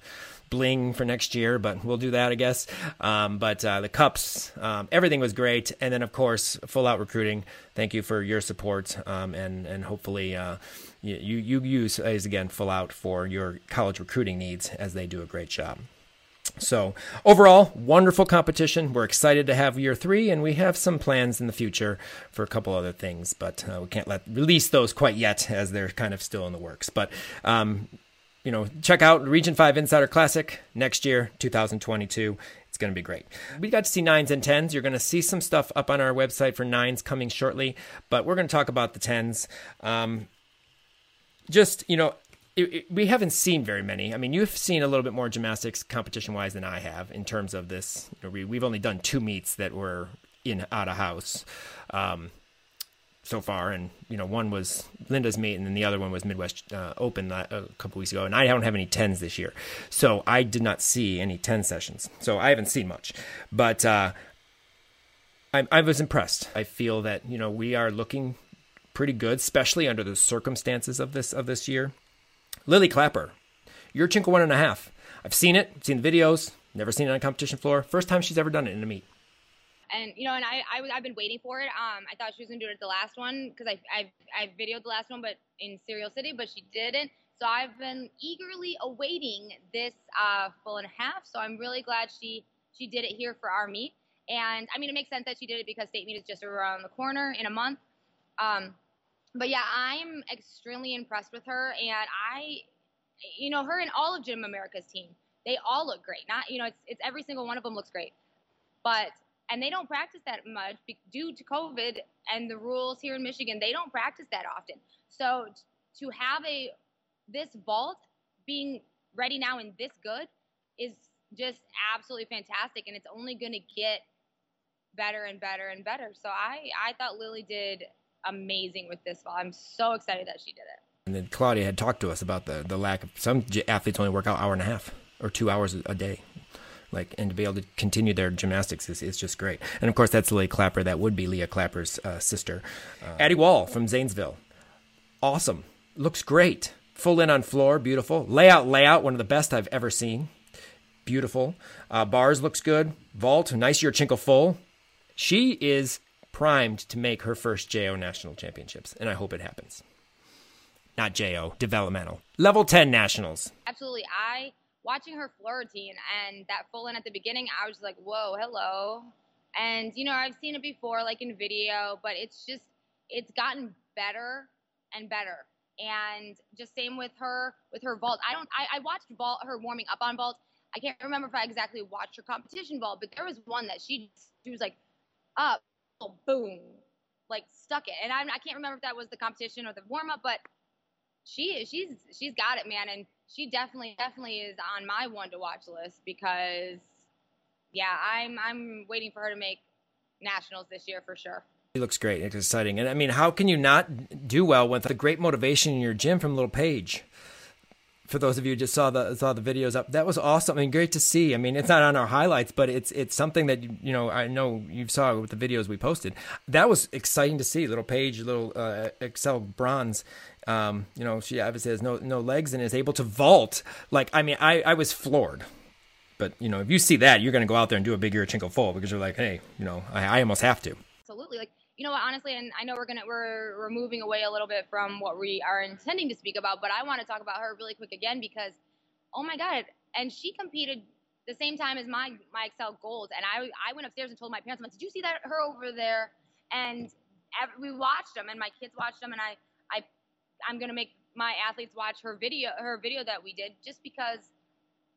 bling for next year, but we'll do that, I guess. Um, but uh, the cups, um, everything was great, and then of course, full out recruiting. Thank you for your support, um, and and hopefully. Uh, you, you use as again full out for your college recruiting needs as they do a great job. So, overall, wonderful competition. We're excited to have year three, and we have some plans in the future for a couple other things, but uh, we can't let release those quite yet as they're kind of still in the works. But um, you know, check out Region 5 Insider Classic next year, 2022. It's going to be great. We got to see nines and tens. You're going to see some stuff up on our website for nines coming shortly, but we're going to talk about the tens. Um, just, you know, it, it, we haven't seen very many. I mean, you've seen a little bit more gymnastics competition wise than I have in terms of this. You know, we, we've only done two meets that were in out of house um, so far, and you know, one was Linda's meet, and then the other one was Midwest uh, Open a couple weeks ago. And I don't have any tens this year, so I did not see any ten sessions. So I haven't seen much, but uh, I, I was impressed. I feel that you know we are looking pretty good, especially under the circumstances of this of this year. Lily Clapper, Yurchenko one and a half. I've seen it, seen the videos, never seen it on a competition floor. First time she's ever done it in a meet.
And you know, and I, I have been waiting for it. Um, I thought she was gonna do it at the last one because I I I videoed the last one, but in Cereal City, but she didn't. So I've been eagerly awaiting this uh, full and a half. So I'm really glad she she did it here for our meet. And I mean, it makes sense that she did it because state meet is just around the corner in a month. Um, but yeah, I'm extremely impressed with her, and I, you know, her and all of Gym America's team, they all look great. Not, you know, it's it's every single one of them looks great, but and they don't practice that much due to COVID and the rules here in Michigan. They don't practice that often. So to have a this vault being ready now and this good is just absolutely fantastic, and it's only going to get better and better and better. So I I thought Lily did amazing with this vault. I'm so excited that she did it.
And then Claudia had talked to us about the the lack of some athletes only work out hour and a half or two hours a day. Like and to be able to continue their gymnastics is, is just great. And of course, that's Lily Clapper. That would be Leah Clapper's uh, sister. Uh, Addie Wall from Zanesville, awesome. Looks great. Full in on floor, beautiful. Layout, layout, one of the best I've ever seen. Beautiful. Uh, bars looks good. Vault, nice Yurchenko full. She is primed to make her first JO national championships, and I hope it happens. Not JO, developmental. Level 10 nationals.
Absolutely. I, watching her floor routine and that full in at the beginning, I was like, whoa, hello. And, you know, I've seen it before, like in video, but it's just, it's gotten better and better. And just same with her, with her vault. I don't, I, I watched vault, her warming up on vault. I can't remember if I exactly watched her competition vault, but there was one that she, she was like up, boom, like stuck it. And I, I can't remember if that was the competition or the warm up, but she is, she's she's got it, man, and she definitely definitely is on my one to watch list because yeah, I'm I'm waiting for her to make nationals this year for sure.
She looks great. It's exciting. And I mean, how can you not do well with the great motivation in your gym from Little Paige? for those of you who just saw the saw the videos up, that was awesome. I mean, great to see. I mean, it's not on our highlights, but it's it's something that you know I know you saw with the videos we posted. That was exciting to see. Little Paige, little uh, Excel bronze. Um, you know, she obviously has no no legs and is able to vault. Like, I mean, I I was floored. But you know, if you see that, you're going to go out there and do a big Yurchenko full because you're like, hey, you know, I, I almost have to.
Absolutely, like you know what, honestly, and I know we're gonna we're we're moving away a little bit from what we are intending to speak about, but I want to talk about her really quick again because, oh my god, and she competed the same time as my my Excel goals, and I I went upstairs and told my parents, I'm like, did you see that her over there? And we watched them, and my kids watched them, and I I'm gonna make my athletes watch her video her video that we did just because.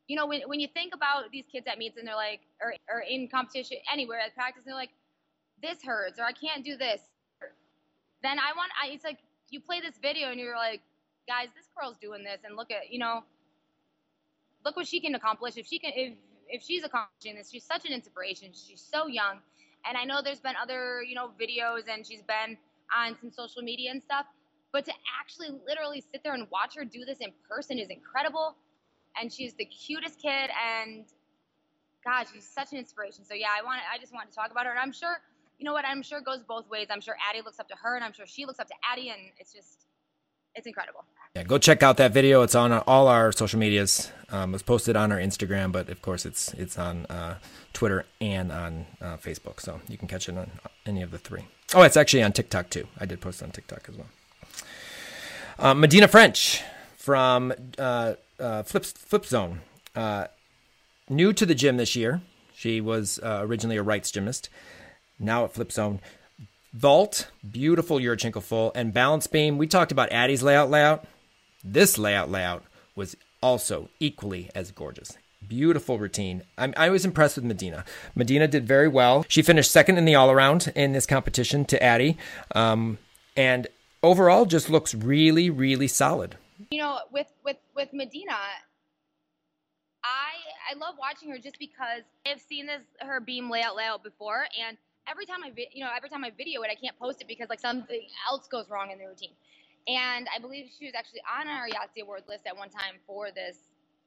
You know, when, when you think about these kids at meets and they're like, or, or in competition, anywhere at practice, and they're like, this hurts or I can't do this. Then I want, I, it's like you play this video and you're like, guys, this girl's doing this, and look at, you know, look what she can accomplish. If she can, if if she's accomplishing this, she's such an inspiration. She's so young, and I know there's been other, you know, videos and she's been on some social media and stuff. But to actually literally sit there and watch her do this in person is incredible. And she's the cutest kid, and God, she's such an inspiration. So yeah, I want, I just want to talk about her, and I'm sure you know what? I'm sure it goes both ways. I'm sure Addie looks up to her, and I'm sure she looks up to Addie, and it's just, it's incredible.
Yeah, go check out that video. It's on all our social medias. Um, was posted on our Instagram, but of course, it's it's on uh, Twitter and on uh, Facebook, so you can catch it on any of the three. Oh, it's actually on TikTok too. I did post it on TikTok as well. Uh, Medina French from uh, uh, Flip Flip Zone, uh, new to the gym this year. She was originally a rights gymnast now at Flip Zone. Vault, beautiful Yurchenko full, and balance beam. We talked about Addie's layout layout. This layout layout was also equally as gorgeous. Beautiful routine. I'm, i was impressed with Medina. Medina did very well. She finished second in the all around in this competition to Addie. Um, and overall, just looks really, really solid.
You know, with with with Medina, I I love watching her just because I've seen this her beam layout layout before, and every time I you know every time I video it, I can't post it because like something else goes wrong in the routine. And I believe she was actually on our Yahtzee Award list at one time for this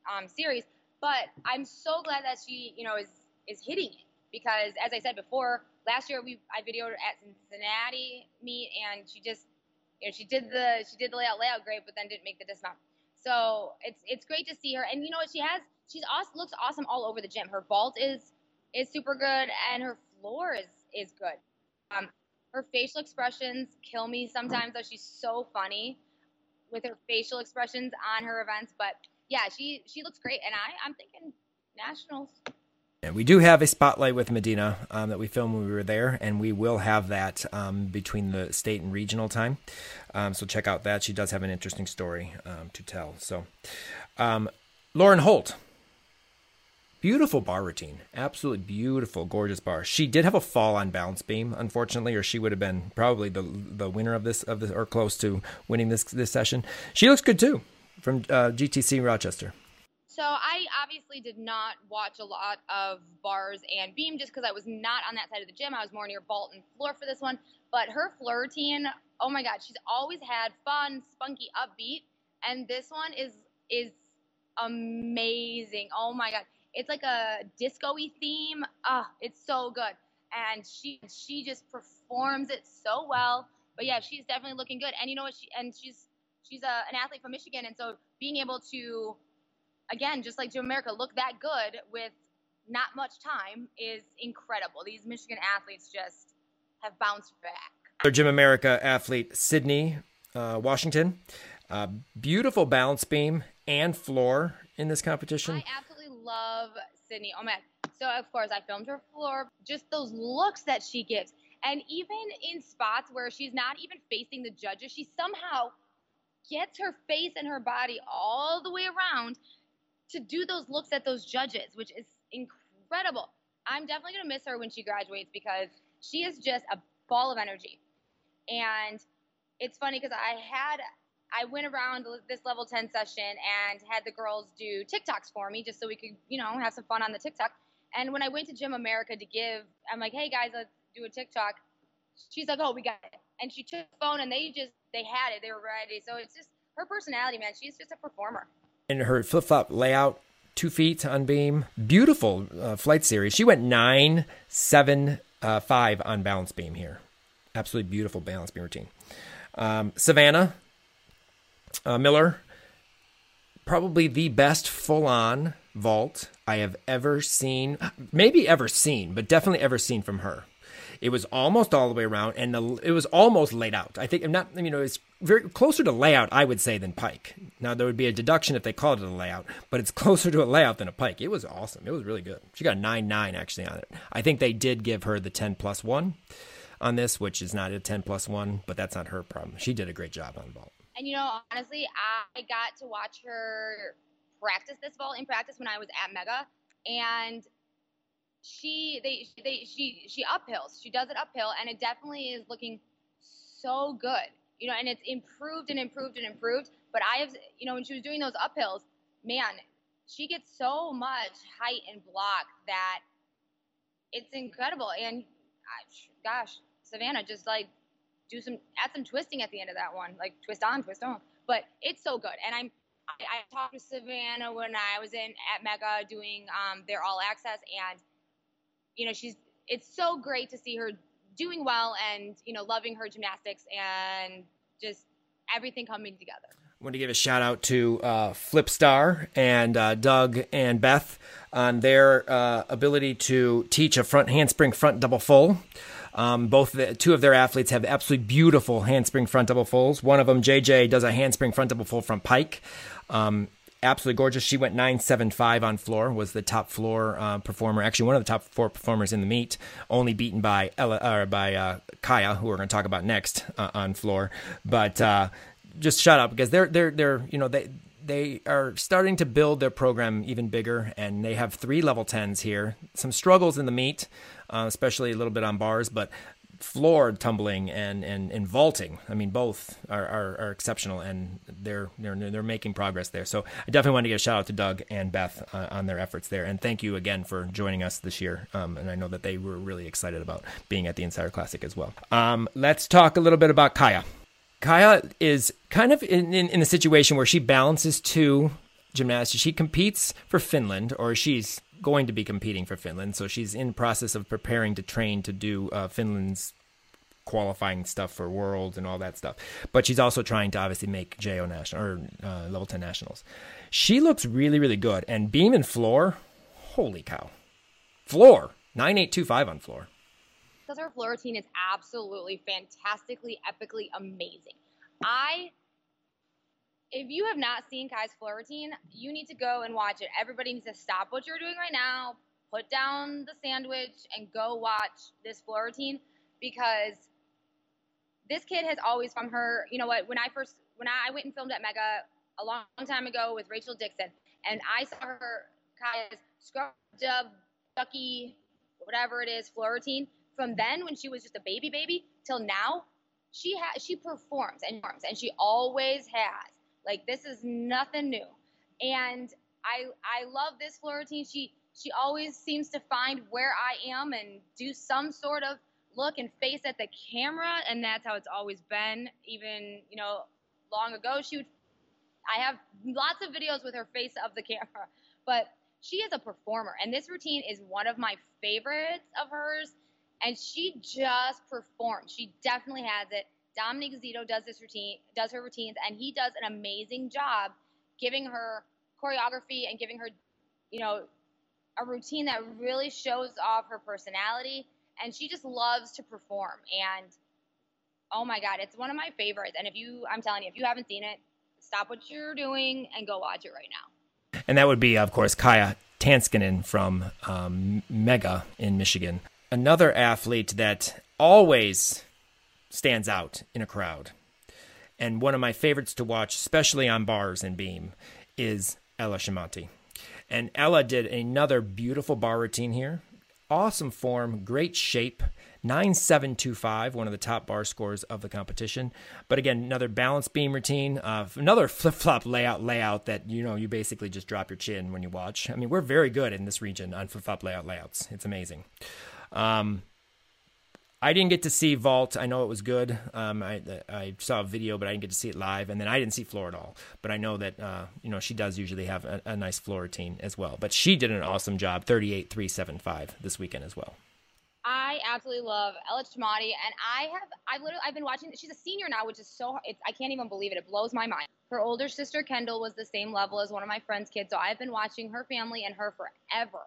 um, series. But I'm so glad that she you know is is hitting it because as I said before, last year we I videoed her at Cincinnati meet and she just you know she did the she did the layout layout great, but then didn't make the dismount. So it's it's great to see her, and you know what she has she's awesome, looks awesome all over the gym. Her vault is is super good, and her floor is is good. Um, her facial expressions kill me sometimes, though. She's so funny with her facial expressions on her events. But yeah, she she looks great, and I I'm thinking nationals.
And we do have a spotlight with Medina um, that we filmed when we were there, and we will have that um, between the state and regional time. Um, so check out that. She does have an interesting story um, to tell. So, um, Lauren Holt, Beautiful bar routine. Absolutely beautiful, gorgeous bar. She did have a fall on balance beam, unfortunately, or she would have been probably the the winner of this of this or close to winning this this session. She looks good too from uh, GTC Rochester.
So I obviously did not watch a lot of bars and beam just because I was not on that side of the gym. I was more near vault and floor for this one. But her floor routine, oh my god, she's always had fun, spunky, upbeat, and this one is is amazing. Oh my god it's like a disco-y theme. Ah, oh, it's so good. And she she just performs it so well. But yeah, she's definitely looking good. And you know what? She and she's she's a, an athlete from Michigan, and so being able to, again, just like Gym America, look that good with not much time is incredible. These Michigan athletes just have bounced back.
Gym America athlete Sydney uh, Washington, uh, beautiful balance beam and floor in this competition.
I absolutely love Sydney. Oh man. So of course I filmed her floor. Just those looks that she gives. And even in spots where she's not even facing the judges, she somehow gets her face and her body all the way around to do those looks at those judges, which is incredible. I'm definitely going to miss her when she graduates because she is just a ball of energy. And it's funny because I had I went around this level 10 session and had the girls do TikToks for me just so we could, you know, have some fun on the TikTok. And when I went to Gym America to give, I'm like, hey guys, let's do a TikTok. She's like, oh, we got it. And she took the phone and they just, they had it. They were ready. So it's just her personality, man. She's just a performer.
And her flip flop layout, two feet on beam, beautiful uh, flight series. She went nine, seven, uh, five on balance beam here. Absolutely beautiful balance beam routine. Um, Savannah, uh, Miller, probably the best full on vault I have ever seen, maybe ever seen, but definitely ever seen from her. It was almost all the way around, and the, it was almost laid out. I think I'm not, you know, it's very closer to layout, I would say, than Pike. Now there would be a deduction if they called it a layout, but it's closer to a layout than a Pike. It was awesome. It was really good. She got a nine nine actually on it. I think they did give her the ten plus one on this, which is not a ten plus one, but that's not her problem. She did a great job on the vault.
And you know, honestly, I got to watch her practice this vault in practice when I was at Mega, and she they they she she uphills. She does it uphill, and it definitely is looking so good. You know, and it's improved and improved and improved. But I have, you know, when she was doing those uphills, man, she gets so much height and block that it's incredible. And gosh, Savannah just like do some add some twisting at the end of that one, like twist on, twist on. But it's so good, and I'm I, I talked to Savannah when I was in at Mega doing um, their all access, and you know she's it's so great to see her doing well and you know loving her gymnastics and just everything coming together.
I want to give a shout out to uh, Flipstar and uh, Doug and Beth on their uh, ability to teach a front handspring front double full. Um, both the, two of their athletes have absolutely beautiful handspring front double fulls. One of them, JJ, does a handspring front double full from Pike. Um, absolutely gorgeous. She went 975 on floor, was the top floor uh, performer, actually one of the top four performers in the meet, only beaten by Ella, or by uh, Kaya, who we're going to talk about next uh, on floor. But uh, just shut up because they're they're they're you know they they are starting to build their program even bigger, and they have three level tens here. Some struggles in the meet, uh, especially a little bit on bars, but floor tumbling and, and, and vaulting. I mean, both are, are, are, exceptional, and they're, they're they're making progress there. So I definitely want to give a shout out to Doug and Beth uh, on their efforts there, and thank you again for joining us this year. Um, and I know that they were really excited about being at the Insider Classic as well. Um, let's talk a little bit about Kaya. Kaya is kind of in, in, in a situation where she balances two gymnastics. She competes for Finland, or she's going to be competing for Finland. So she's in process of preparing to train to do uh, Finland's qualifying stuff for Worlds and all that stuff. But she's also trying to obviously make JO national or uh, level ten nationals. She looks really really good. And beam and floor, holy cow, floor nine eight two five on floor.
Because her floor routine is absolutely fantastically epically amazing. I if you have not seen Kai's floor routine, you need to go and watch it. Everybody needs to stop what you're doing right now, put down the sandwich, and go watch this floor routine because this kid has always from her. You know what? When I first when I went and filmed at Mega a long time ago with Rachel Dixon, and I saw her Kai's scrub dub ducky whatever it is floor routine. From then, when she was just a baby baby, till now, she has she performs and performs, and she always has. Like this is nothing new. And I I love this floor routine. She she always seems to find where I am and do some sort of look and face at the camera. And that's how it's always been. Even you know long ago she would i have lots of videos with her face of the camera. But she is a performer. And this routine is one of my favorites of hers. And she just performs. She definitely has it Dominic Zito does this routine, does her routines, and he does an amazing job giving her choreography and giving her, you know, a routine that really shows off her personality. And she just loves to perform. And oh my God, it's one of my favorites. And if you, I'm telling you, if you haven't seen it, stop what you're doing and go watch it right now.
And that would be, of course, Kaya Tanskanen from um, Mega in Michigan. Another athlete that always stands out in a crowd. And one of my favorites to watch, especially on bars and beam, is Ella Shimanti. And Ella did another beautiful bar routine here. Awesome form, great shape. 9725, one of the top bar scores of the competition. But again, another balance beam routine, uh, another flip flop layout layout that you know you basically just drop your chin when you watch. I mean, we're very good in this region on flip flop layout layouts. It's amazing. Um, I didn't get to see Vault. I know it was good. Um, I I saw a video, but I didn't get to see it live, and then I didn't see floor at all. But I know that uh, you know she does usually have a, a, nice floor routine as well. But she did an awesome job, thirty eight three seven five this weekend as well.
I absolutely love Ella Chamati, and I have I've literally I've been watching. She's a senior now, which is so I can't even believe it. It blows my mind. Her older sister Kendall was the same level as one of my friend's kids, so I've been watching her family and her forever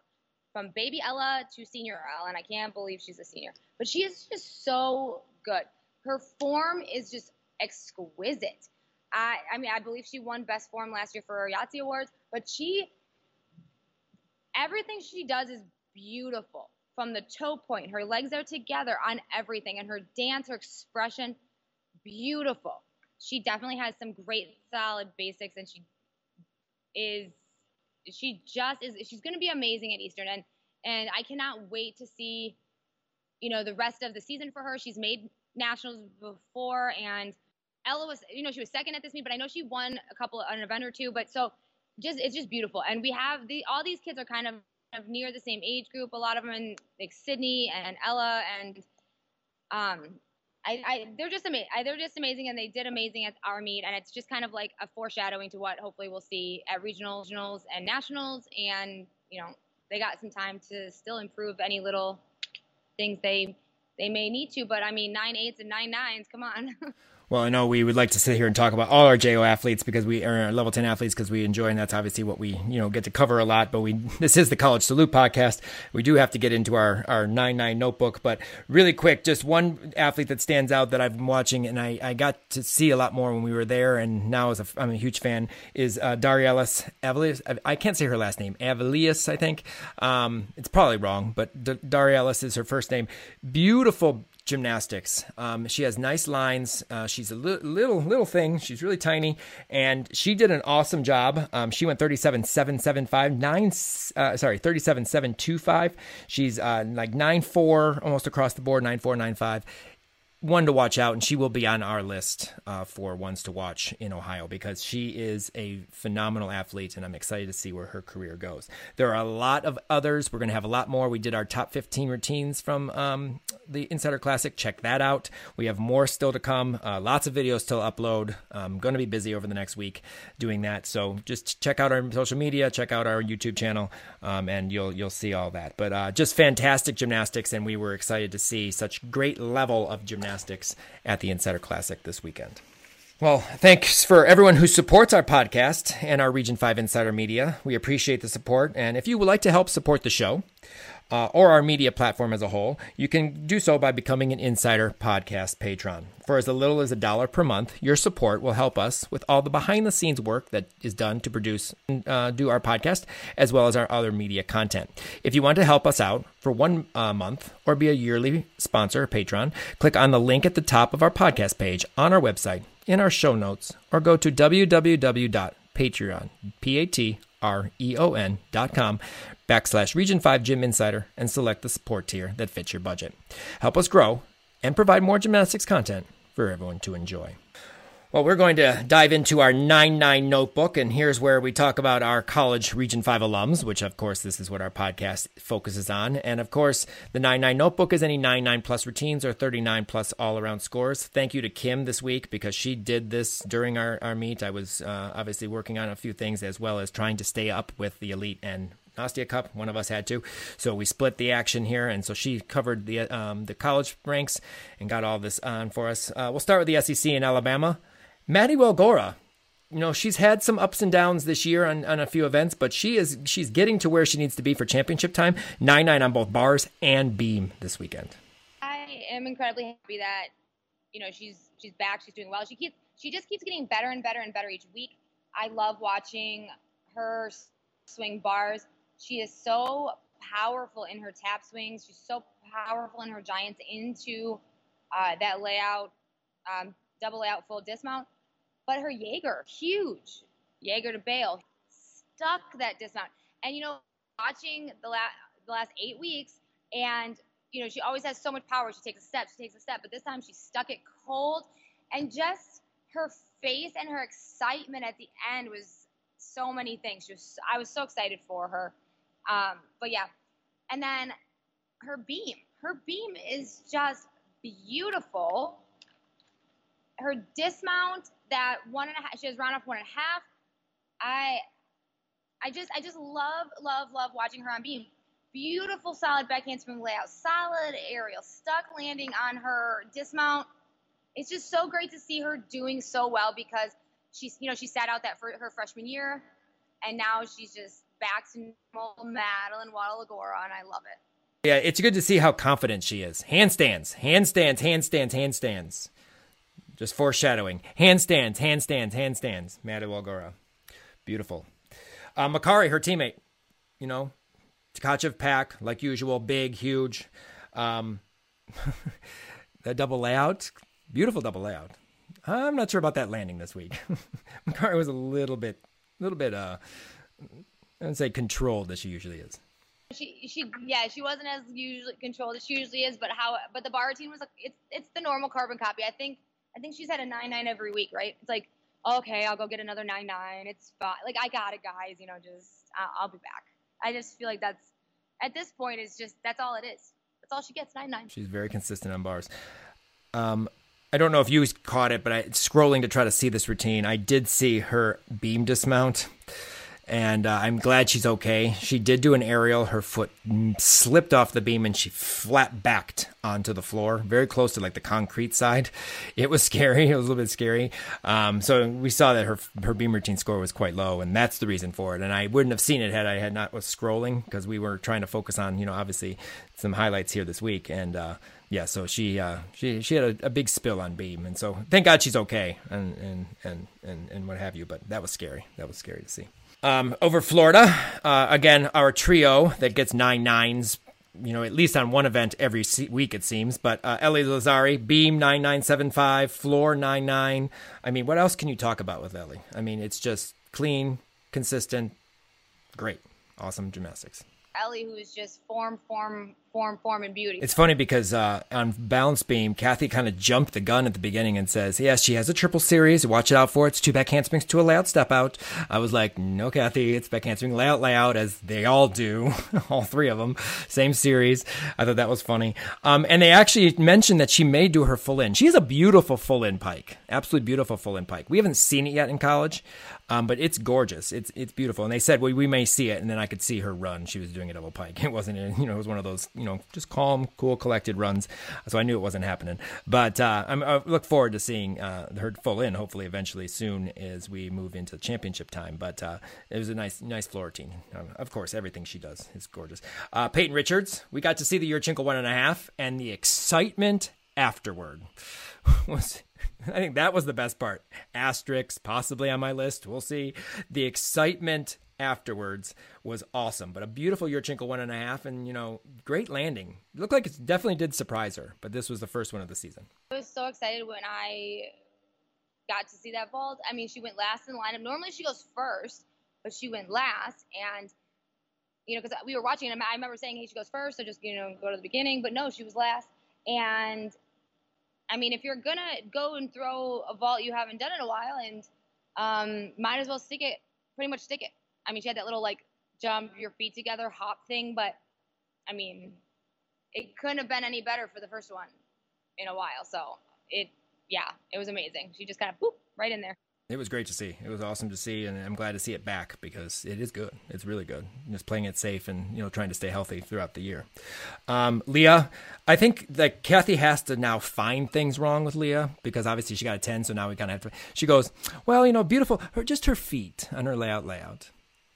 from baby Ella to senior Ella, and I can't believe she's a senior. But she is just so good. Her form is just exquisite. I, I mean, I believe she won best form last year for her Yahtzee Awards, but she, everything she does is beautiful from the toe point. Her legs are together on everything, and her dance, her expression, beautiful. She definitely has some great solid basics, and she is she just is she's going to be amazing at Eastern and and I cannot wait to see you know the rest of the season for her. She's made nationals before and Ella was you know she was second at this meet, but I know she won a couple an event or two. But so just it's just beautiful, and we have the all these kids are kind of, kind of near the same age group. A lot of them in like Sydney and Ella and um I, I, they're just amazing. They're just amazing, and they did amazing at our meet. And it's just kind of like a foreshadowing to what hopefully we'll see at regionals, regionals, and nationals. And you know, they got some time to still improve any little things they they may need to. But I mean, nine eights and nine nines. Come on.
Well, I know we would like to sit here and talk about all our JO athletes because we are level 10 athletes because we enjoy, and that's obviously what we, you know, get to cover a lot. But we, this is the College Salute podcast. We do have to get into our, our 9-9 notebook. But really quick, just one athlete that stands out that I've been watching and I, I got to see a lot more when we were there. And now as a, I'm a huge fan is uh, Darielis Avelius. I can't say her last name. Avelius, I think. Um, it's probably wrong, but D- Darielis is her first name. Beautiful gymnastics. Um, she has nice lines. Uh, she's a li- little little thing. She's really tiny, and she did an awesome job. Um, she went 37.775, nine, uh, sorry, 37.725. She's uh, like nine four almost across the board, nine four nine five one to watch out, and she will be on our list uh, for ones to watch in Ohio because she is a phenomenal athlete, and I'm excited to see where her career goes. There are a lot of others. We're going to have a lot more. We did our top 15 routines from um, the Insider Classic. Check that out. We have more still to come. Uh, lots of videos still upload. I'm going to be busy over the next week doing that. So just check out our social media, check out our YouTube channel, um, and you'll you'll see all that. But uh, just fantastic gymnastics, and we were excited to see such great level of gymnastics gymnastics at the Insider Classic this weekend. Well, thanks for everyone who supports our podcast and our Region 5 Insider Media. We appreciate the support. And if you would like to help support the show, uh, or our media platform as a whole, you can do so by becoming an Insider Podcast patron. For as little as a dollar per month, your support will help us with all the behind the scenes work that is done to produce uh, do our podcast, as well as our other media content. If you want to help us out for one uh, month or be a yearly sponsor or patron, click on the link at the top of our podcast page on our website, in our show notes, or go to www.patreon, P-A-T-R-E-O-N dot com backslash Region 5 Gym Insider and select the support tier that fits your budget. Help us grow and provide more gymnastics content for everyone to enjoy. Well, we're going to dive into our 9 9 notebook, and here's where we talk about our college Region 5 alums, which, of course, this is what our podcast focuses on. And, of course, the 9 9 notebook is any 9 9 plus routines or 39 plus all around scores. Thank you to Kim this week because she did this during our, our meet. I was uh, obviously working on a few things as well as trying to stay up with the elite and Nastia Cup. One of us had to, so we split the action here, and so she covered the um, the college ranks and got all this on for us. Uh, we'll start with the SEC in Alabama. Maddie Welgora, you know she's had some ups and downs this year on, on a few events, but she is she's getting to where she needs to be for championship time. Nine nine on both bars and beam this weekend.
I am incredibly happy that you know she's she's back. She's doing well. She keeps she just keeps getting better and better and better each week. I love watching her swing bars. She is so powerful in her tap swings. She's so powerful in her giants into uh, that layout, um, double layout, full dismount. But her Jaeger, huge. Jaeger to bail, stuck that dismount. And, you know, watching the, last the last eight weeks, and, you know, she always has so much power. She takes a step, she takes a step. But this time she stuck it cold. And just her face and her excitement at the end was so many things. She was, I was so excited for her. Um, but yeah, and then her beam, her beam is just beautiful. Her dismount, that one and a half, she has round off one and a half. I, I just, I just love, love, love watching her on beam. Beautiful, solid back handspring layout, solid aerial, stuck landing on her dismount. It's just so great to see her doing so well because she's, you know, she sat out that for her freshman year, and now she's just back to Madeline Waddle-Agora, and I love it.
Yeah, it's good to see how confident she is. Handstands, handstands, handstands, handstands. Just foreshadowing. Handstands, handstands, handstands. Maddie Walgora. Beautiful. Uh, Makarri, her teammate, you know, Tkachev pack, like usual, big, huge. Um, that double layout, beautiful double layout. I'm not sure about that landing this week. Makarri was a little bit, a little bit, uh, I would say controlled as she usually is.
She she yeah she wasn't as usually controlled as she usually is, but how but the bar routine was like it's it's the normal carbon copy. I think I think she's had a nine nine every week, right? It's like okay, I'll go get another nine nine. It's fine. Like I got it, guys. You know, just I'll, be back. I just feel like that's at this point is just that's all it is. That's all she gets nine nine.
She's very consistent on bars. Um, I don't know if you caught it, but I scrolling to try to see this routine. I did see her beam dismount and uh, I'm glad she's okay. She did do an aerial. Her foot slipped off the beam and she flat backed onto the floor, very close to like the concrete side. It was scary. It was a little bit scary. Um, so we saw that her her beam routine score was quite low, and that's the reason for it. And I wouldn't have seen it had I had not was scrolling because we were trying to focus on you know obviously some highlights here this week and. Uh, yeah, so she uh, she she had a, a, big spill on beam, and so thank God she's okay, and and and and and what have you. But that was scary. That was scary to see. Um, over Florida, uh, again, our trio that gets nine nines you know, at least on one event every week, it seems. But uh, Ellie Lazzari, beam 9975, floor 99. I mean, what else can you talk about with Ellie? I mean, it's just clean, consistent, great, awesome gymnastics.
Ellie, who is just form, form, form, form, and beauty.
It's funny because uh, on balance beam, Kathy kind of jumped the gun at the beginning and says, "Yes, she has a triple series. Watch it out for it. It's two back handsprings to a layout step out." I was like, "No, Kathy, it's back handspring layout layout as they all do, all three of them, same series." I thought that was funny. Um, and they actually mentioned that she may do her full in. She has a beautiful full in pike, absolutely beautiful full in pike. We haven't seen it yet in college, um, but it's gorgeous. It's it's beautiful. And they said, "Well, we may see it," and then I could see her run. She was doing a double pike. It wasn't, you know, it was one of those, you know, just calm, cool, collected runs. So I knew it wasn't happening. But uh, i look forward to seeing uh, her full in, hopefully, eventually soon as we move into championship time. But uh, it was a nice, nice floor routine. Um, of course, everything she does is gorgeous. Uh, Peyton Richards, we got to see the Yurchenko one and a half, and the excitement afterward was I think that was the best part. Asterix possibly on my list. We'll see. The excitement afterwards was awesome. But a beautiful Yurchenko one and a half, and you know, great landing. It looked like it definitely did surprise her, but this was the first one of the season.
I was so excited when I got to see that vault. I mean, she went last in the lineup. Normally she goes first, but she went last, and you know, because we were watching, and I remember saying, "Hey, she goes first, so just you know, go to the beginning." But no, she was last, and I mean, if you're gonna go and throw a vault you haven't done in a while, and um, might as well stick it, pretty much stick it. I mean, she had that little like jump your feet together hop thing, but I mean, it couldn't have been any better for the first one in a while. So it, yeah, it was amazing. She just kind of boop right in there.
It was great to see. It was awesome to see, and I'm glad to see it back because it is good. It's really good. Just playing it safe and you know trying to stay healthy throughout the year. Um, Leah, I think that Kathy has to now find things wrong with Leah because obviously she got a ten, so now we kind of have to. She goes, well, you know, beautiful. Her just her feet on her layout layout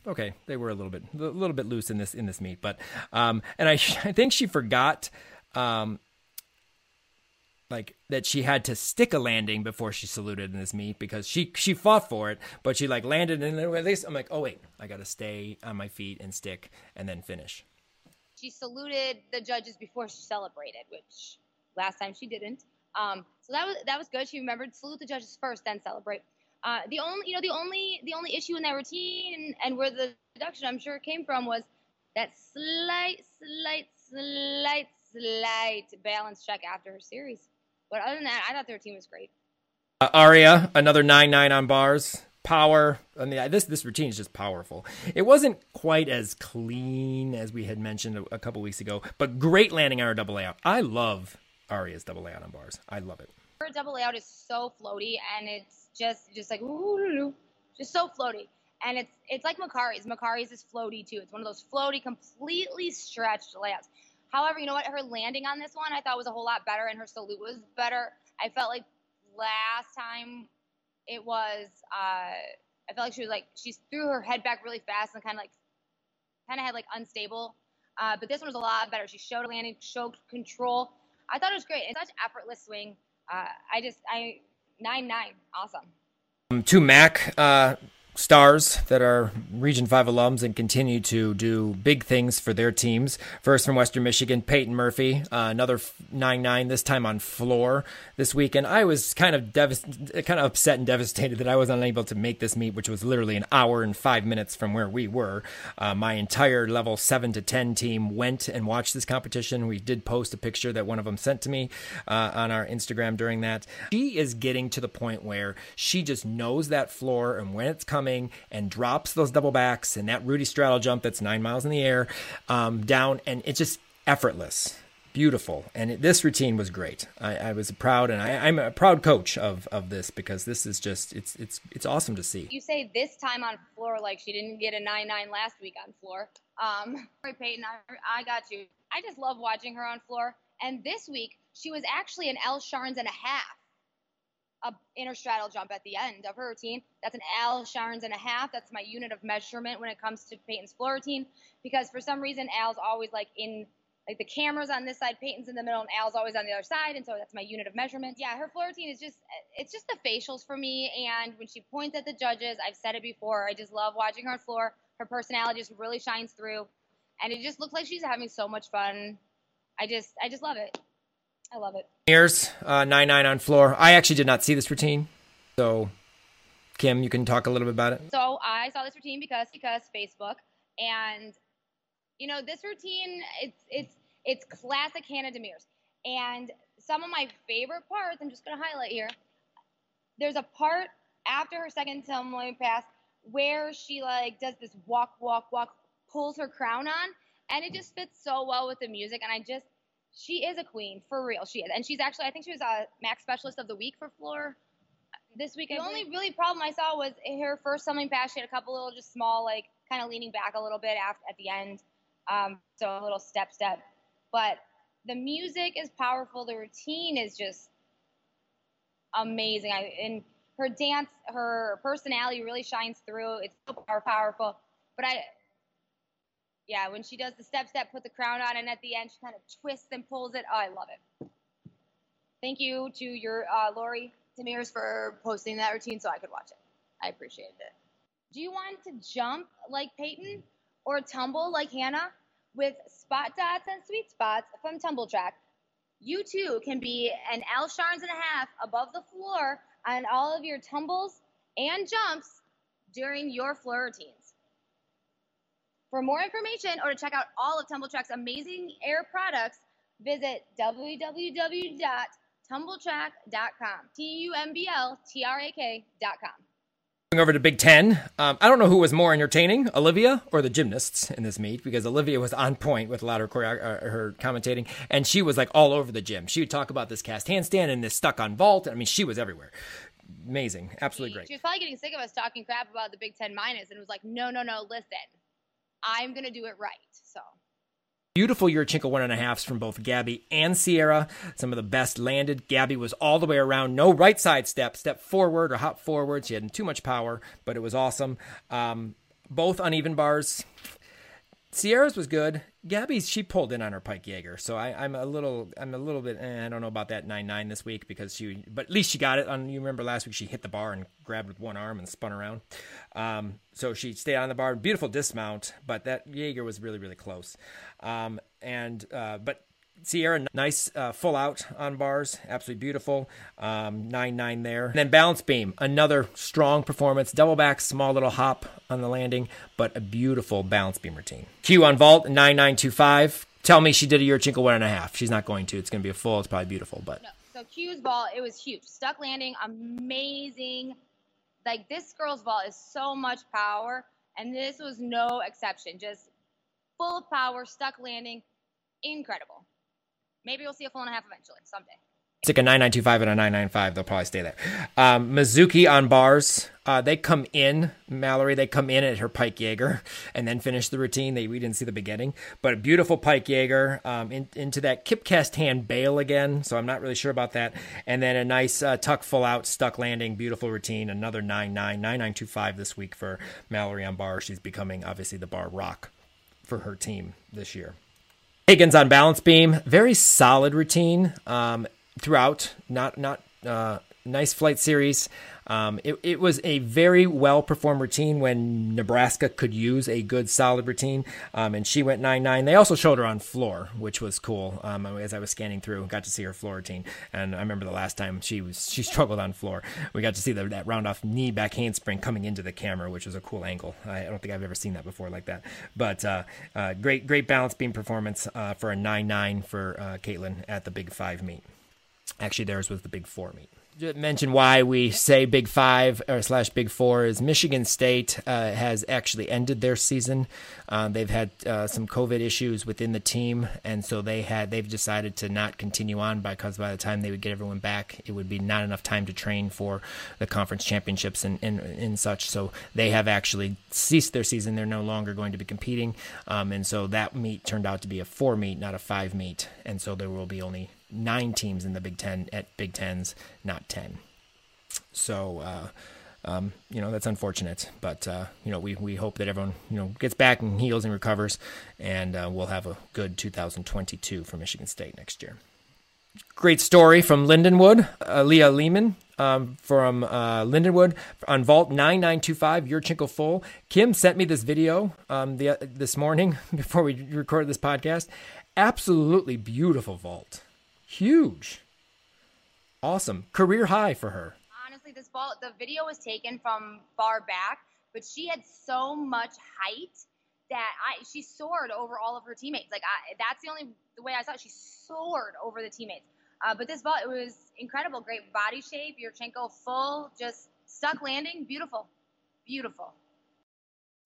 okay, they were a little bit a little bit loose in this in this meet, but um, and I I think she forgot um, like that she had to stick a landing before she saluted in this meet because she she fought for it, but she like landed and at least I'm like, oh wait, I got to stay on my feet and stick and then finish.
She saluted the judges before she celebrated, which last time she didn't. Um, so that was that was good. She remembered salute the judges first, then celebrate. Uh, the only, you know, the only, the only issue in that routine and, and where the deduction I'm sure came from was that slight, slight, slight, slight balance check after her series. But other than that, I thought their team was great.
Uh, Aria, another nine nine on bars. Power. I mean, this this routine is just powerful. It wasn't quite as clean as we had mentioned a, a couple weeks ago, but great landing on our double layout. I love Aria's double layout on bars. I love it.
Her double layout is so floaty, and it's just just like ooh, just so floaty. And it's it's like Makarri's. Makarri's is floaty too. It's one of those floaty, completely stretched layouts. However, you know what? Her landing on this one I thought was a whole lot better, and her salute was better. I felt like last time it was. Uh, I felt like she was like she threw her head back really fast and kind of like kind of had like unstable. Uh, but this one was a lot better. She showed landing, showed control. I thought it was great. It's such effortless swing. Uh, I just I nine nine. Awesome.
Um, to MAC, uh, stars that are Region 5 alums and continue to do big things for their teams. First from Western Michigan, Peyton Murphy, uh, another 9 9, this time on floor this weekend. I was kind of devast- kind of upset and devastated that I was unable to make this meet, which was literally an hour and five minutes from where we were. Uh, my entire level 7 to 10 team went and watched this competition. We did post a picture that one of them sent to me uh, on our Instagram during that. She is getting to the point where she just knows that floor and when it's coming coming and drops those double backs and that Rudy straddle jump that's nine miles in the air um, down, and it's just effortless beautiful. And it, this routine was great. I, I was proud and I, am a proud coach of of this because this is just it's it's it's awesome to see.
You say this time on floor like she didn't get a 9-9 last week on floor. Um peyton I, I got you. I just love watching her on floor. And this week she was actually an Al Sharns and a half a interstraddle jump at the end of her routine. That's an Al Sharns and a half. That's my unit of measurement when it comes to Peyton's floor routine. Because for some reason, Al's always like in like the camera's on this side, Peyton's in the middle, and Al's always on the other side, and so that's my unit of measurement. Yeah, her floor routine is just it's just the facials for me. And when she points at the judges, I've said it before, I just love watching her on floor. Her personality just really shines through. and it just looks like she's having so much fun. I just I just love it. I love it.
Years uh, nine nine on floor. I actually did not see this routine, so Kim, you can talk a little bit about it.
So I saw this routine because because Facebook, and you know this routine it's it's it's classic Hannah Demirs, and some of my favorite parts. I'm just gonna highlight here. There's a part after her second tumbling pass where she like does this walk walk walk pulls her crown on and it just fits so well with the music and i just she is a queen for real. She is and she's actually i think she was a MAC specialist of the week for floor this week the only really problem i saw was her first tumbling pass she had a couple little just small like kind of leaning back a little bit after, at the end. Um, so a little step step. But the music is powerful the routine is just amazing. I, and her dance her personality really shines through. It's so powerful. But i yeah, when she does the step step, put the crown on, and at the end she kind of twists and pulls it. Oh, I love it. Thank you to your uh, Lori Demirs for posting that routine so I could watch it. I appreciated it. Do you want to jump like Peyton or tumble like Hannah with spot dots and sweet spots from Tumbl Trak? You too can be an Al Sharns and a half above the floor on all of your tumbles and jumps during your floor routines. For more information or to check out all of Tumbl Trak's amazing air products, visit www.tumbltrak.com. T U M B L T R A K.com.
Going over to Big Ten, um, I don't know who was more entertaining, Olivia or the gymnasts in this meet, because Olivia was on point with a lot of her, uh, her commentating, and she was like all over the gym. She would talk about this cast handstand and this stuck on vault. I mean, she was everywhere. Amazing, absolutely great.
She was probably getting sick of us talking crap about the Big Ten minus, and was like, no, no, no, listen I'm going to do it right. So.
Beautiful Yurchenko one and a halfs from both Gabby and Sierra. Some of the best landed. Gabby was all the way around. No right side step, step forward or hop forward. She had too much power, but it was awesome. Um, both uneven bars. Sierra's was good. Gabby's she pulled in on her Pike Jaeger, so I, am a little I'm a little bit eh, I don't know about that nine nine this week because she but at least she got it on. You remember last week she hit the bar and grabbed with one arm and spun around, um, so she stayed on the bar. Beautiful dismount, but that Jaeger was really really close, um, and uh, but Sierra, nice uh, full out on bars, absolutely beautiful. Um, nine nine there. And then balance beam, another strong performance. Double back, small little hop on the landing, but a beautiful balance beam routine. Q on vault nine nine two five. Tell me she did a Yurchenko one and a half. She's not going to. It's going to be a full. It's probably beautiful, but
no. So Q's vault, it was huge. Stuck landing, amazing. Like this girl's vault is so much power, and this was no exception. Just full of power, stuck landing, incredible. Maybe we'll see a full and a half eventually someday.
Stick a 9925 and a 995. They'll probably stay there. Um, Mizuki on bars. Uh, they come in, Mallory, they come in at her Pike Jaeger and then finish the routine. They We didn't see the beginning, but a beautiful Pike Jaeger um, in, into that kip cast hand bail again. So I'm not really sure about that. And then a nice uh, tuck full out, stuck landing, beautiful routine. Another 99, 9925 this week for Mallory on bar. She's becoming obviously the bar rock for her team this year. Higgins on balance beam, very solid routine um, throughout. Not not uh, nice flight series. Um, it, it was a very well performed routine when Nebraska could use a good solid routine, um, and she went nine nine. They also showed her on floor, which was cool. Um, as I was scanning through, got to see her floor routine, and I remember the last time she was she struggled on floor. We got to see the, that round off knee back handspring coming into the camera, which was a cool angle. I don't think I've ever seen that before like that. But uh, uh, great great balance beam performance uh, for a nine nine for uh, Caitlin at the Big Five meet. Actually, theirs was the Big Four meet mention why we say Big Five or slash Big Four is Michigan State uh, has actually ended their season. Uh, they've had uh, some COVID issues within the team, and so they had they've decided to not continue on because by the time they would get everyone back, it would be not enough time to train for the conference championships and and, and such. So they have actually ceased their season. They're no longer going to be competing, um, and so that meet turned out to be a four meet, not a five meet, and so there will be only nine teams in the Big Ten at Big Tens, not ten. So, uh, um, you know, that's unfortunate, but uh, you know, we we hope that everyone you know gets back and heals and recovers, and uh, we'll have a good 2022 for Michigan State next year. Great story from Lindenwood, uh, Leah Lehman um, from uh, Lindenwood on Vault 9925, Yurchenko full. Kim sent me this video um, the, this morning before we recorded this podcast. Absolutely beautiful vault. Huge. Awesome. Career high for her.
Honestly, this vault, the video was taken from far back, but she had so much height that I she soared over all of her teammates. Like I, that's the only the way I saw it. She soared over the teammates. Uh, but this vault, it was incredible. Great body shape. Yurchenko full, just stuck landing. Beautiful. Beautiful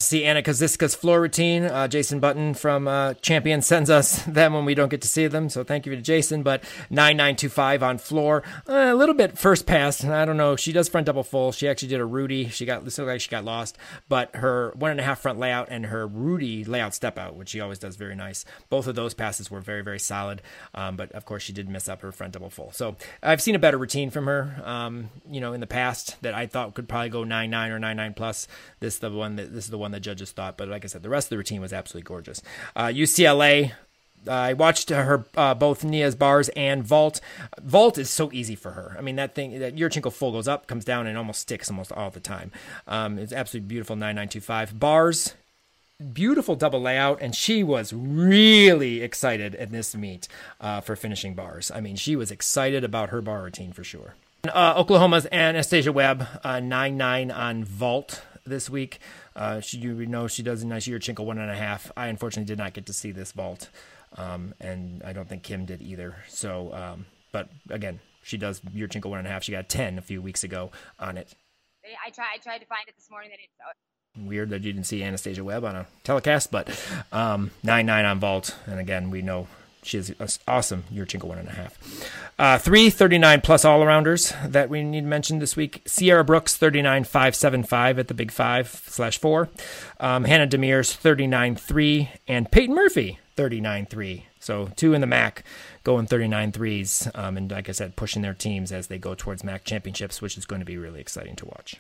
see Anna Kaziska's floor routine. Uh, Jason Button from uh, Champion sends us them when we don't get to see them. So thank you to Jason. But 9925 on floor. Uh, a little bit first pass. I don't know. She does front double full. She actually did a Rudy. She got, looked like she got lost. But her one and a half front layout and her Rudy layout step out, which she always does very nice. Both of those passes were very, very solid. Um, but of course, she did miss up her front double full. So I've seen a better routine from her, um, you know, in the past that I thought could probably go 9 9 or 9 9 plus. This is the one that this is the one the judges thought. But like I said, the rest of the routine was absolutely gorgeous. Uh, UCLA. I watched her uh, both Nia's bars and vault. Vault is so easy for her. I mean, that thing, that Yurchenko full goes up, comes down, and almost sticks almost all the time. Um, it's absolutely beautiful. Nine nine two five bars, beautiful double layout, and she was really excited at this meet uh, for finishing bars. I mean, she was excited about her bar routine for sure. Uh, Oklahoma's Anastasia Webb, uh, 9 9 on vault this week. Uh, she, you know, she does a nice Yurchenko one and a half. I unfortunately did not get to see this vault, um, and I don't think Kim did either. So, um, but again, she does Yurchenko one and a half. She got ten a few weeks ago on it.
I tried. I tried to find it this morning. They didn't show it.
Weird that you didn't see Anastasia Webb on a telecast, but um, nine nine on vault, and again, we know she is awesome. Yurchenko one and a half. Uh, three 39 plus all arounders that we need to mention this week. Sierra Brooks 39 575 at the big five slash four. Um, Hannah Demirs 39 3 and Peyton Murphy 39 3. So two in the MAC going 39 threes. Um, and like I said, pushing their teams as they go towards MAC championships, which is going to be really exciting to watch.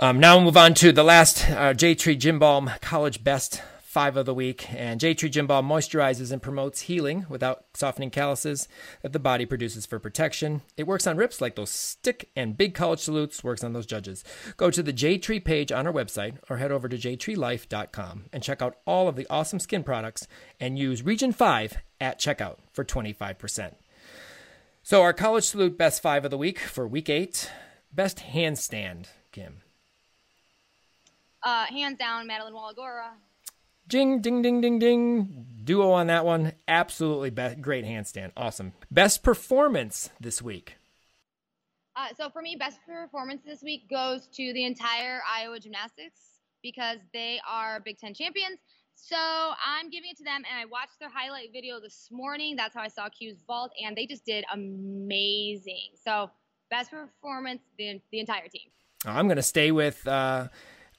Um, now we'll move on to the last uh, J Tree Gym Balm College Best five of the week. And J Tree Gym Balm moisturizes and promotes healing without softening calluses that the body produces for protection. It works on rips like those stick and big college salutes, works on those judges. Go to the J Tree page on our website or head over to jtreelife.com and check out all of the awesome skin products and use Region 5 at checkout for 25%. So, our college salute best five of the week for week eight best handstand, Kim.
Uh, hands down, Madeline Wallagora.
Jing, ding, ding, ding, ding. Duo on that one. Absolutely be- great handstand. Awesome. Best performance this week.
Uh, so for me, best performance this week goes to the entire Iowa Gymnastics because they are Big Ten champions. So I'm giving it to them, and I watched their highlight video this morning. That's how I saw Q's vault, and they just did amazing. So best performance, the, the entire team.
I'm going to stay with uh,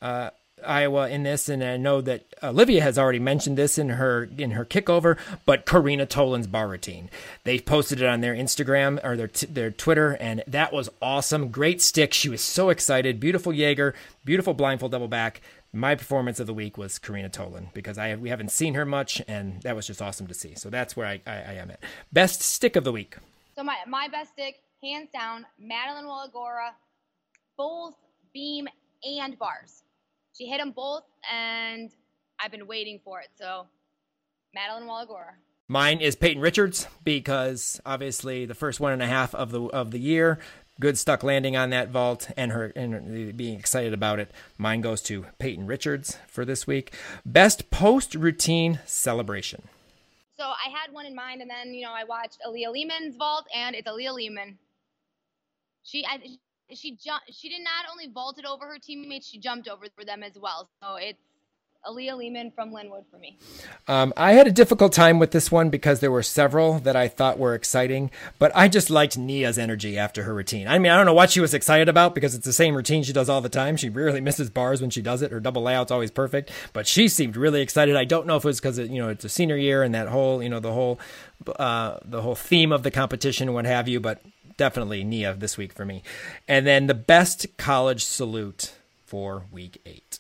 uh, Iowa in this, and I know that Olivia has already mentioned this in her in her kickover. But Karina Tolan's bar routine, they posted it on their Instagram or their t- their Twitter, and that was awesome. Great stick. She was so excited. Beautiful Jaeger, beautiful blindfold double back. My performance of the week was Karina Tolan because I we haven't seen her much, and that was just awesome to see. So that's where I, I, I am at. Best stick of the week.
So my my best stick, hands down, Madeline Wallagora, both beam and bars. She hit them both, and I've been waiting for it. So, Madeline Wallagora.
Mine is Peyton Richards because obviously the first one and a half of the of the year, good stuck landing on that vault and her and being excited about it. Mine goes to Peyton Richards for this week. Best post routine celebration.
So I had one in mind, and then you know I watched Aaliyah Lehman's vault, and it's Aaliyah Lehman. She I, she jumped. She did not only vaulted over her teammates, she jumped over for them as well. So it's Aaliyah Lehman from Linwood for me.
Um, I had a difficult time with this one because there were several that I thought were exciting, but I just liked Nia's energy after her routine. I mean, I don't know what she was excited about because it's the same routine she does all the time. She rarely misses bars when she does it. Her double layout's always perfect, but she seemed really excited. I don't know if it was because you know it's a senior year and that whole you know the whole uh, the whole theme of the competition and what have you, but definitely Nia this week for me. And then the best college salute for week eight.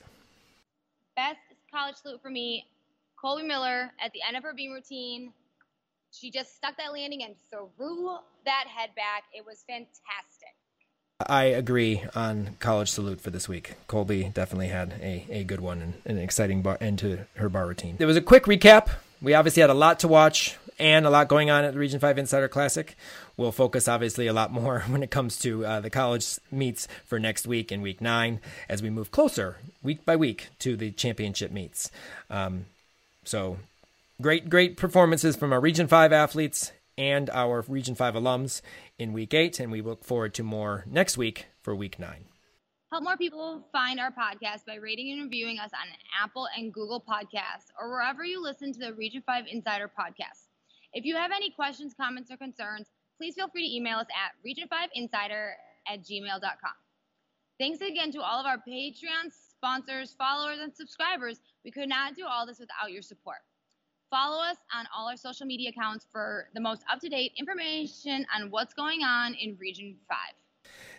Best college salute for me, Colby Miller at the end of her beam routine. She just stuck that landing and threw that head back. It was fantastic.
I agree on College Salute for this week. Colby definitely had a, a good one and an exciting bar, end to her bar routine. There was a quick recap. We obviously had a lot to watch and a lot going on at the Region 5 Insider Classic. We'll focus obviously a lot more when it comes to uh, the college meets for next week and week nine as we move closer week by week to the championship meets. Um, so great, great performances from our Region 5 athletes and our Region 5 alums in week eight, and we look forward to more next week for week nine.
Help more people find our podcast by rating and reviewing us on Apple and Google Podcasts or wherever you listen to the Region 5 Insider podcast. If you have any questions, comments, or concerns, please feel free to email us at region5insider at gmail.com. Thanks again to all of our Patreon sponsors, followers, and subscribers. We could not do all this without your support. Follow us on all our social media accounts for the most up to date information on what's going on in Region 5.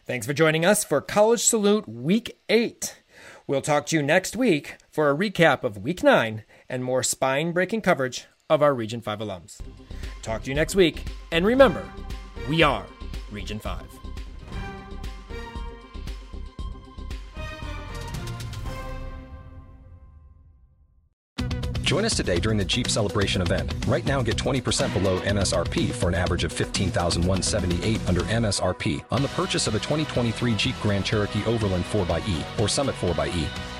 Thanks for joining us for College Salute Week 8. We'll talk to you next week for a recap of Week 9 and more spine breaking coverage of our Region 5 alums. Talk to you next week, and remember, we are Region 5.
Join us today during the Jeep Celebration event. Right now, get 20% below MSRP for an average of 15178 under MSRP on the purchase of a 2023 Jeep Grand Cherokee Overland 4xE or Summit 4xE.